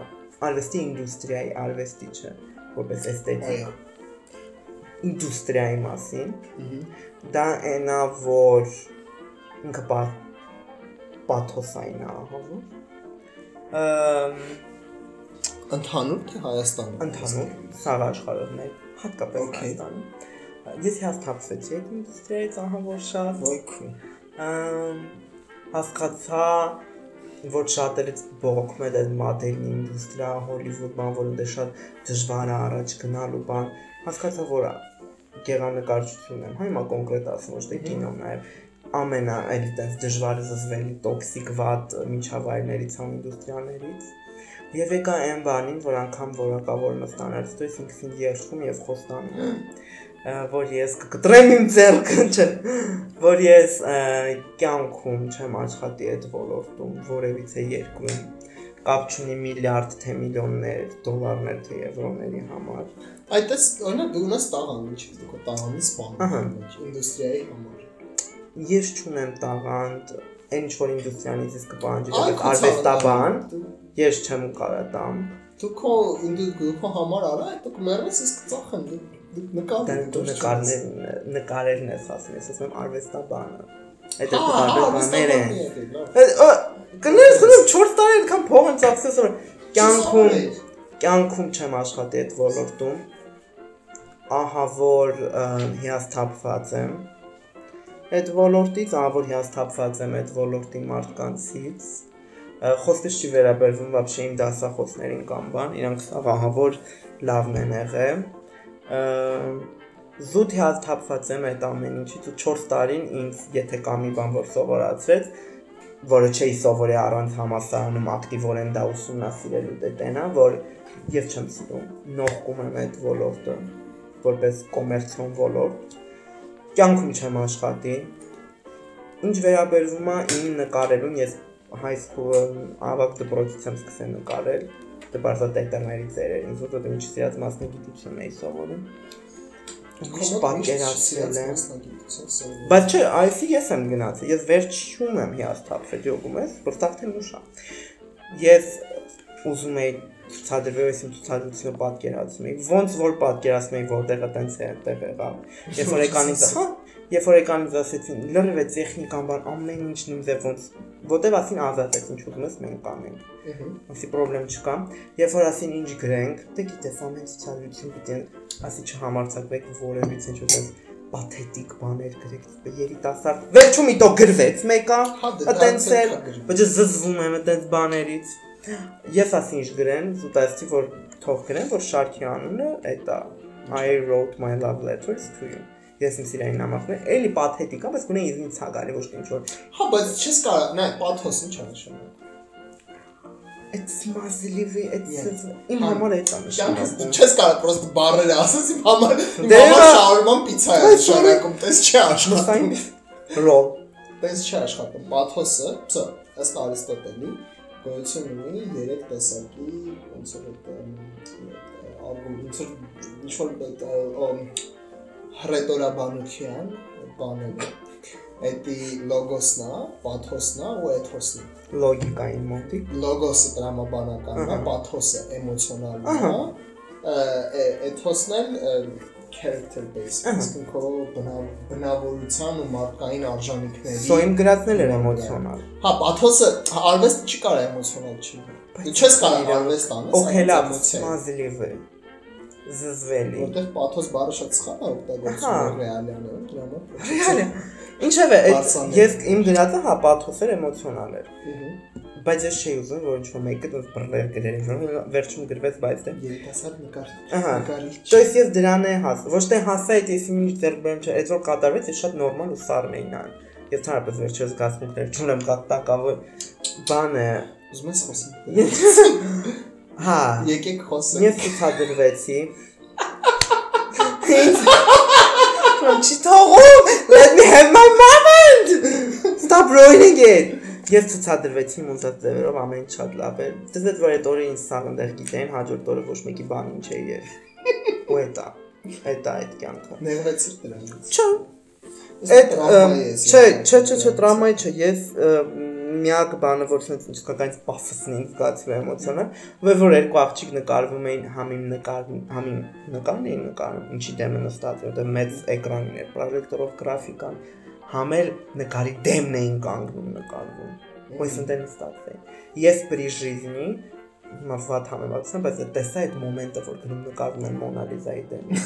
արվեստի ինդուստրիայի արվեստի չէ, որպես էսթետիկ ինդուստրիայի մասին։ Դա այնա, որ ինքը պա պաթոսային է, որ։ Ամ Ընդհանուր թե Հայաստանում։ ընդհանուր սաղ աշխարհով հատկապես Okay. Հայաստանում։ Ես հաստատվեցի այդ ինդուստրիայից ահա որ շատ Ոյքու։ ամ, հասկացա որ շատերից բողոքում է այդ մոդելի ինդուստրիա, Հոլիվուդ բան, որ դե շատ դժվար է առաջ գնալու բան։ Հասկացա որ գեղանկարչությունն է, հա հիմա կոնկրետ ասում ոչ թե կինոն նաև ամենա այլ տես դժվար զզվելի տոքսիկ վատ միջավայրներից համ ինդուստրիաներից Եվ եկա այն բանին, որ անգամ որակավորը ստանալուց հետո ես ինքս ինձ երթում եւ խոստանում եմ, որ ես կկտրեմ իմ ձեռքը, չէ, որ ես կյանքում չեմ աշխատի այդ ոլորտում, որևիցե երկրում կապ չունի միլիարդ թե միլիոններ դոլարներ թե եվրոների համար։ Այդտես օրինակ դու ունես տաղան, ինչի դու քո տաղանի սպանում ինդուստրիայի համար։ Ես չունեմ տաղանդ, այն ինչ որ ինդուստրիանից ես կպահանջի, քո արվեստաբան, ես չեմ կարա տամ։ Դու քո ինդու դու քո համար արա, այդ դու կմեռնես, ես կծախեմ, դու նկարներ նկարելն ես ասում, ես ասում եմ արվեստաբանը։ Այդ էլ բարբերներ են։ Կներես գնում 4 տարի այնքան փող եմ ծախսես որ կյանքում կյանքում չեմ աշխատի այդ ոլորտում։ Ահա որ հիասթափված եմ։ Այդ ոլորտից ահա որ հիասթափված եմ այդ ոլորտի մարդկանցից խոսքից չի վերաբերվում բաբշե իմ դասախոսներին կամ բան, իրանք ահա որ լավն են եղել Զուտ հիասթափված եմ այդ ամեն ինչից ու 4 տարին ինձ եթե կա մի բան որ սովորացրեց, որը չէի սովորի առանց համասարանում ակտիվորեն դա ուսումնասիրելու դե տենա, որ ես չեմ սիրում։ Նողկում եմ այդ ոլորտը որպես կոմերցիոն ոլորտ։ Կյանքում չեմ աշխատի։ Ինչ վերաբերվում է իմ նկարելուն, ես high school ավակ դպրոցից եմ սկսել նկարել։ Դե բարձր տետրների ծերեր, ինձ որ դե ինչ սիրած մասնագիտություն էի սովորում։ Ինչ պատկերացրել եմ։ Բայց չէ, այսի ես եմ գնացել։ Ես վերջում եմ հիասթափվել, յոգում ես, որտեղ թե նուշա։ Ես ուզում եի ցուցադրվել ես իմ ցուցադրությունը պատկերացնում եի։ Ոնց որ պատկերացնում եի, որտեղը տենց է այդտեղ եղավ։ Երբ որ եկանից, հա, երբ որ եկանից ասեցին, լրիվ է տեխնիկան բան, ամեն ինչ նույնս է ոնց, որտեղ ասին ազատ ես, ինչ ուզում ես մենք կանենք։ Ասի խնդրեմ չկա։ Երբ որ ասին ինչ գրենք, դե գիտես ամեն ցուցադրություն պիտի ասի չհամարցակվեք որևիցե ինչ ուտես պաթետիկ բաներ գրեք, երիտասարդ։ Վերջում իտո գրվեց մեկը, Հա, դե այտենց էլ, բայց զզվում եմ այտենց բաներից։ Ես ասի ինչ գրեն, զուտացի որ թող գրեն, որ շարքի անունը էտա I wrote my love letters to you։ Ես իմ սիրային նամակներ, էլի պաթետիկ է, բայց գոնե ինձ ցագալի ոչ թե ինչ որ Հա, բայց չես կարող, նայ, պաթոս ինչ է նշանակում։ It's mazlivi, it's իմ Հա, համար է դա նշանակում։ չես կարող պրոստը բառերը ասես իմ համար, իմ Դե համար հա։ շաուրման պիցա է նշանակում, տես չի աշխատում։ ռոլ։ Տես չի աշխատում։ Պաթոսը, բսո, ըստ Արիստոտելի, գոյություն ունի 3 տեսակի, ոնց որ այդ որ ինչ որ հռետորաբանության բաները։ Էդի լոգոսն է, պաթոսն է ու էթոսն է։ Լոգիկային մոտիկ։ լոգոսը տրամաբանականն է, պաթոսը էմոցիոնալն է, էթոսն էլ character based, իսկ քո բնավ- բնավորության ու մարդկային արժանինքների։ Սո իմ գրածն էլ էր էմոցիոնալ։ Հա, պաթոսը արվեստ չի կարող էմոցիոնալ չի։ Դու չես կարող արվեստ անես, Օքելա էմոցիա։ մազլիվը զզվելի։ Որտեղ պաթոս բառը շատ սխալ է օգտագործվում ռեալիաներում, դրա համար։ Ռեալիա։ Ինչևէ, ես իմ գրածը հա պաթոս էր, էմոցիոնալ էր։ Բայց ես չէի ուզում, որ ինչ-որ մեկը դուս բռներ գրեր, որ վերջում գրվեց բայց դե։ Երիտասարդ նկարիչ։ Ահա։ Չես ես դրան է հաս։ Ոչ թե հասա այդ ես ինչ ձերբերում չէ, այդ որ կատարվեց, ես շատ նորմալ ու սառն էին այն։ Ես հարաբերս վերջերս գասմունքներ չունեմ, կատակավոր բան է։ Ուզում ես խոսեմ։ Հա, Եկեք խոսենք։ ես ցուցադրվեցի։ From Chitoro, let me have my moment. Stop ruining it. Ես ցուցադրվեցի մուզատ ձևերով ամեն շատ լավ էր։ այդ որ այդ օրը ինձ սաղ ընդեղ գիտեն, հաջորդ օրը ոչ մեկի բան ինչ էի եւ։ Ու էտա։ Էտա այդ կյանքը։ Ներվեցիր դրանից։ Չէ։ Այդ չէ, չէ, չէ, չէ, տրամայի չէ, ես միակ բանը, որ ցենց իսկական սպասեցնին զգացվի էմոցիոնը, որ որ երկու աղջիկ նկարվում էին համին նկարն, համին նկարն էին նկարում, ինչի դեմը նստած, որտեղ մեծ էկրանին էր, պրոյեկտորով գրաֆիկան, համեր նկարի դեմն էին կանգնում նկարվում։ Ո՞նց ընտեն նստած էին։ Ես բրի ժիզնի հիմա վատ համեմատեցնեմ, բայց դե տեսա այդ մոմենտը, որ գնում նկարում են Մոնալիզայի դեմը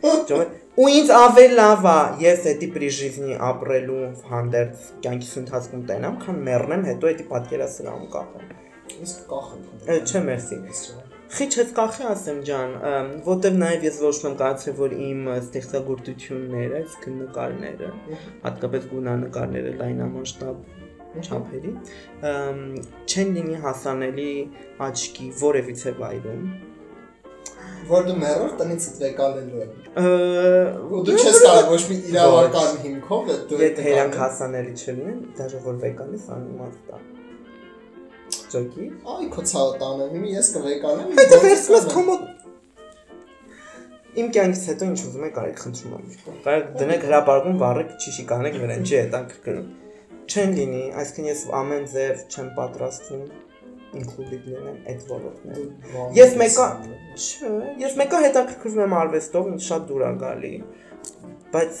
Ու ինձ ավել լավ է ես էդի բրիժիզնի ապրելու հանդերձ կյանքիս ընթացքում տենամ, քան մեռնեմ, հետո էդի պատկերասրահում կապեմ։ Իսկ կախեմ։ Չէ, մերսի։ Խիչ հետ կախի ասեմ ջան, որտեվ նաև ես ոչ մեմ կարծեմ, որ իմ ստեղծագործությունները, իսկ նկարները, հատկապես գունանկարները լայնամասշտաբ չափերի, չեն լինի հասանելի աչքի որևիցե վայրում որ դու մեռոր տնից վեկալելու եմ։ Ու դու չես կարող ոչ մի իրավական հիմքով դու Եթե հերանք հասանելի չլինեն, դաժե որ վեկանես անիմաստ է։ Ճոկի։ Այ քո ցավը տանը, հիմա ես կվեկանեմ։ Հետո վերցնում ես կոմոդ Իմ կյանքից հետո ինչ ուզում եք արեք խնդրում եմ։ Կարող դնեք հրապարակում վառեք ճիշի կանեք վրան, չի հետաքրքրում։ Չեն լինի, այսինքն ես ամեն ձև չեմ պատրաստվում included լինեն այդ ոլորտները։ Ես մեկը, չէ, ես մեկը հետաքրքրվում եմ արվեստով, ինձ շատ դուր է գալի, բայց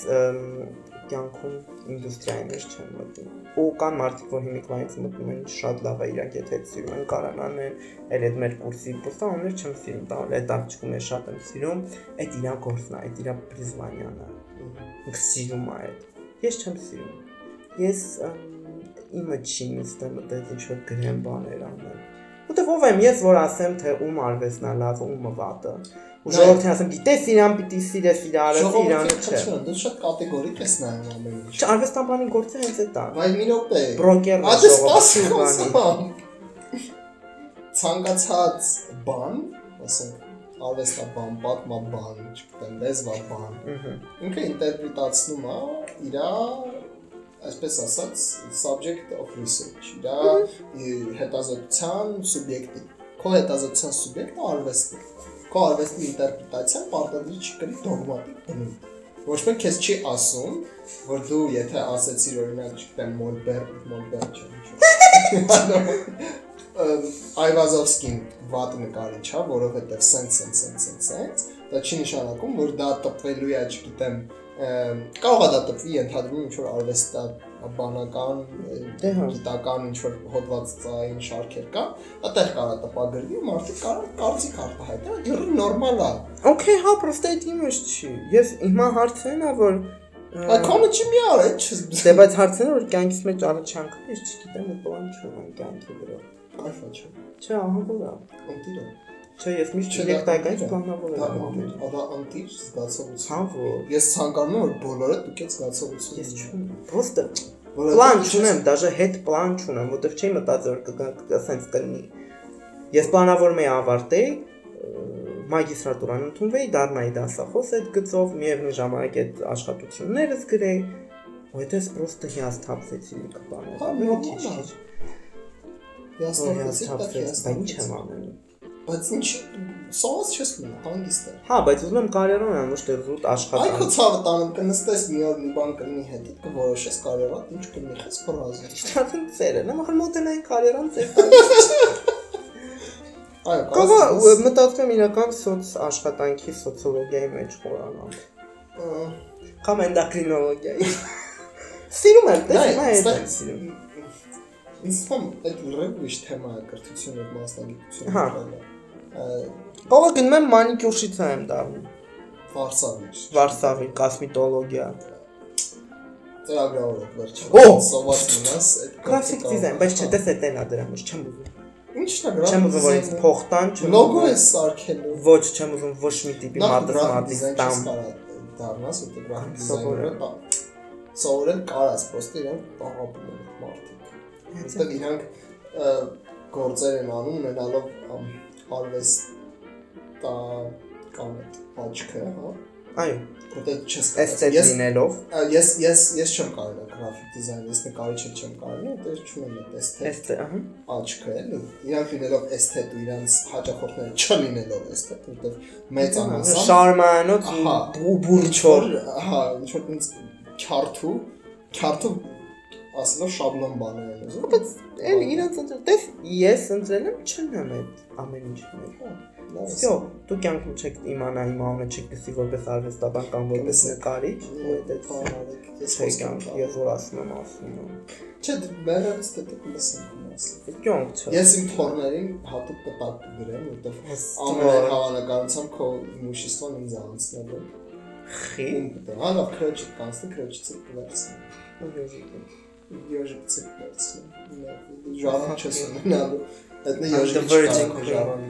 կյանքում ինդուստրիայի մեջ չեմ մտնում։ Ու կան մարդիկ, որ հիմիկվանից մտնում են շատ լավ է իրանք եթե սիրում են կարանանեն, այլ այդ մեր կուրսի պրոստաններ չեմ սիրում, տալ այդ աղջիկում է շատ եմ սիրում, այդ իրա գործն է, այդ իրա պրիզմանյանն է։ Ինքը սիրում է այդ։ Ես չեմ սիրում։ Ես իմը չի նստեմ այդպես ինչ որ գրեմ բաներ անեմ։ Որտեվ ով եմ ես որ ասեմ թե ում արվեստն է լավ, ումը վատը։ Ու ժողովրդին ասեմ գիտես իրան պիտի սիրես իր արվեստը իրան չէ։ Դու շատ կատեգորիկ ես նայում ամեն ինչ։ արվեստաբանի գործը հենց այդ է։ Վայ մի րոպե։ Բրոկերն է ժողովրդի Ցանկացած բան, ասենք արվեստաբան, պատմաբան, չգիտեմ, լեզվաբան։ Ինքը ինտերպրետացնում է իր այսպես ասած subject of research, դա հետազոտության սուբյեկտի։ Քո հետազոտության սուբյեկտը արվեստն է։ Քո արվեստի ինտերպրետացիան պարտադիր չի կրի դոգմատիկ բնույթ։ Ոչ մեկ քեզ չի ասում, որ դու եթե ասեցիր օրինակ, չգիտեմ, Մոլբեր, Մոլբեր չէ։ Այվազովսկին վատ նկարիչ է, որովհետև սենց սենց սենց սենց սենց, դա չի նշանակում, որ դա տպվելու է, չգիտեմ, կարող է դա տպվի ընդհանրում ինչ որ արվեստա բանական գիտական ինչ որ հոդվածային շարքեր կա, այդտեղ կարա տպագրվի, մարդիկ կարող կարծիք արտահայտեն, դա նորմալ է։ Okay, հա, պրոստե այդ իմը չի։ Ես հիմա հարցն է որ Ակոնը չի մի արա, չես։ Դե բայց հարցն է որ կյանքից մեջ առաջանքը ես չգիտեմ ու բան չունեմ կյանքի վրա։ Այո, չէ։ Չէ, ահա է։ Ընտիրը։ Չէ, ես միշտ երեքտայքից պլանավորել եմ։ Ադա անտիր զգացողություն։ Հա, որ ես ցանկանում եմ որ բոլորը դուքեց զգացողություն։ Ես չունեմ։ Պրոստը պլան չունեմ, դաժե հետ պլան չունեմ, որտեվ չէի մտածել որ ասենց կլինի։ Ես պլանավորում էի ավարտեի մագիստրատուրան ընդունվեի, դառնայի դասախոս այդ գծով, միևնույն ժամանակ այդ աշխատություններս գրեի, այդպես պրոստը հիասթափվեցի լիքը բաներ։ Հա, նորմալ է։ Հիասթափվեցի, բայց ինչ եմ անելու բայց ինչ սոված չես մնա հանգիստ է հա բայց ուզում եմ կարիերան անեմ ոչ թե զուտ աշխատանք այ քո ցավը տանում կնստես մի օր մի բան կլինի հետիդ կորոշես կարիերա ինչ կլինի խես ֆրազը շատն ծերը նո մախր մոդելային կարիերան ծեր տալիս այո կողա մտածում իրական սոց աշխատանքի սոցիոլոգիայի մեջ խորանալ կամ էնդոկրինոլոգիայի սիրում եմ մա այդ սիրում Ինձ թվում այդ լրիվ թեմա է կրթությունը մասնագիտությունը։ Հա։ Ողը գնում եմ մանիկյուրշիցա եմ դառնում։ Վարսավի։ Վարսավի կոսմետոլոգիա։ Ծրագրավորող վերջը։ Օ, սոված մնաս այդ գրաֆիկ դիզայն, բայց չէ, դες է դրանից չեմ ուզում։ Ինչն է գրաֆիկ Չեմ ուզում որ ինձ փոխտան, չեմ։ Լոգո է սարքելու։ Ոչ, չեմ ուզում ոչ մի տիպի մաթեմատիկս տամ։ Դառնաս ու գրաֆիկ դիզայները։ Սովորել կարաս, պրոստը իրեն պահապում են մարդիկ։ Որտեղ իրանք գործեր են անում ունենալով արվեստա կամ աչքը, հա։ Այո, որտեղ չես էսթետ լինելով։ Ես ես ես չեմ կարող գրաֆիկ դիզայն, ես նկարիչ չեմ կարող, որտեղ չունեմ այդ էսթետ։ Էսթետ, ահա։ Աչքը էլի։ Իրանք լինելով էսթետ իրանք հաճախորդները չլինելով էսթետ, որտեղ մեծ անասան։ Շարմանոց ու բուրչոր։ Հա, ինչ որ ինձ քյարթու, քյարթու ասելով շաբլոն բաներ են ուզում։ Բայց էլ իրանց ընտրել, տես ես ընտրել եմ չնամ այդ ամեն ինչն էլ։ Всё, դու կյանքում չեք իմանա իմ անունը չեք գսի որպես արվեստաբան կամ որպես նկարիչ, ու այդ այդ բանալեք։ Ես չեք խոսքամ կյանք, ես որ ասում եմ, ասում եմ։ Չէ, մերից դե դե լսեմ ասել։ Կյանք չէ։ Ես իմ թորներին հատուկ կտակ կգրեմ, որտեղ Հստակ։ ամեն հավանականությամբ քո իմուշիստոն ինձ անցնել է։ Խի։ Ում պետք է, հա, քրոջը կանցնի, քրոջը կվերցնի։ Յոժիկը կվերցնի։ Ժառան չես ունենալու։ Այդ նե I'm the յոժիկը virgin չկա queen. ժառան։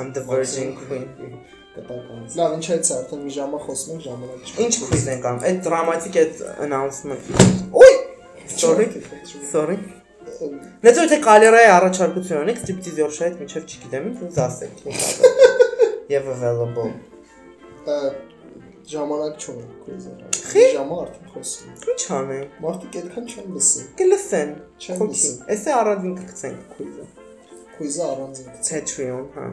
I'm the virgin queen։ Կտականից։ Լավ, ինչ այդ արդեն մի ժամը խոսում ենք, ժամանակ չկա։ Ինչ քույզ ենք անում։ Այդ դրամատիկ այդ announcement։ Ոյ, sorry, sorry։ Նեծո թե կալերայի առաջարկություն ունեք ստրիպտիզյոր շայտ միջև չգիտեմ ինձ ասեք։ Եվ available։ Ժամանակ քույզը։ Խի՞։ Ժամը արդեն խոսում։ Ինչ անենք։ Մարդիկ այդքան չեն լսում։ Կլսեն։ Չեն լսում։ Էսե առանձին կգցենք քույզը։ Քույզը առանձին գցի։ Patreon, հա։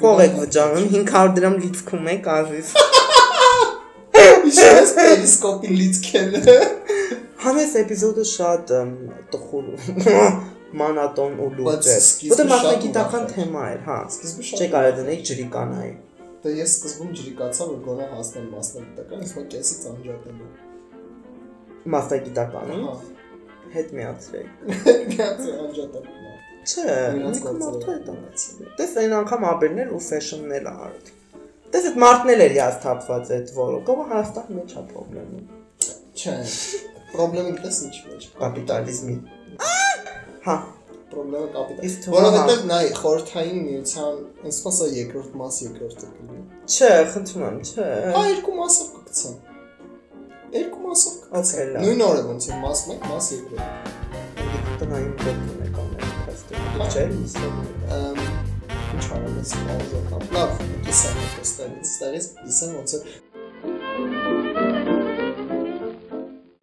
Փող եք վճարում 500 դրամ լիցքում եք ազիզ։ Իշես պերիսկոպի լիցքեն։ Համես էպիզոդը շատ տխուր մանատոն ու լուրջ էր։ սկիզբը Որտե շատ մասնագիտական թեմա էր, հա։ Սկիզբը շատ Չէ կարա դնել ջրի կանայի։ Դե ես սկզբում ջրիկացա, որ գոնե հասնեմ մասնագիտական, իսկ մոտ կեսից անջատել եմ։ Մասնագիտականը Հա։ հետ միացրեք։ Միացի անջատել։ Չէ, ինքը մարդու հետ անգամ։ Տես այն անգամ աբերներ ու ֆեշնն էլ արդ։ Տես այդ մարդն էլ էր հաստատված այդ որոկը, հաստատ մեջ է խնդրեմը։ Չէ։ Պրոբլեմը գիտես ինչ մեջ։ Կապիտալիզմի։ Հա, Պրոբլեմը կապիտալ։ Որովհետև նայ խորթային միության, է երկրորդ մաս երկրորդը կլինի։ չէ, խնդրում եմ, չէ։ Հա երկու մասով կգցեմ։ Երկու մասով կգցեմ։ Նույն օրը ոնց է մաս 1, մաս 2։ տնային դոկտորն է կանել, փաստորեն։ Չէ, իսկական։ Ամ ինչ արել ես լավ, կիսա խոստալից, ստերից կիսա ոնց է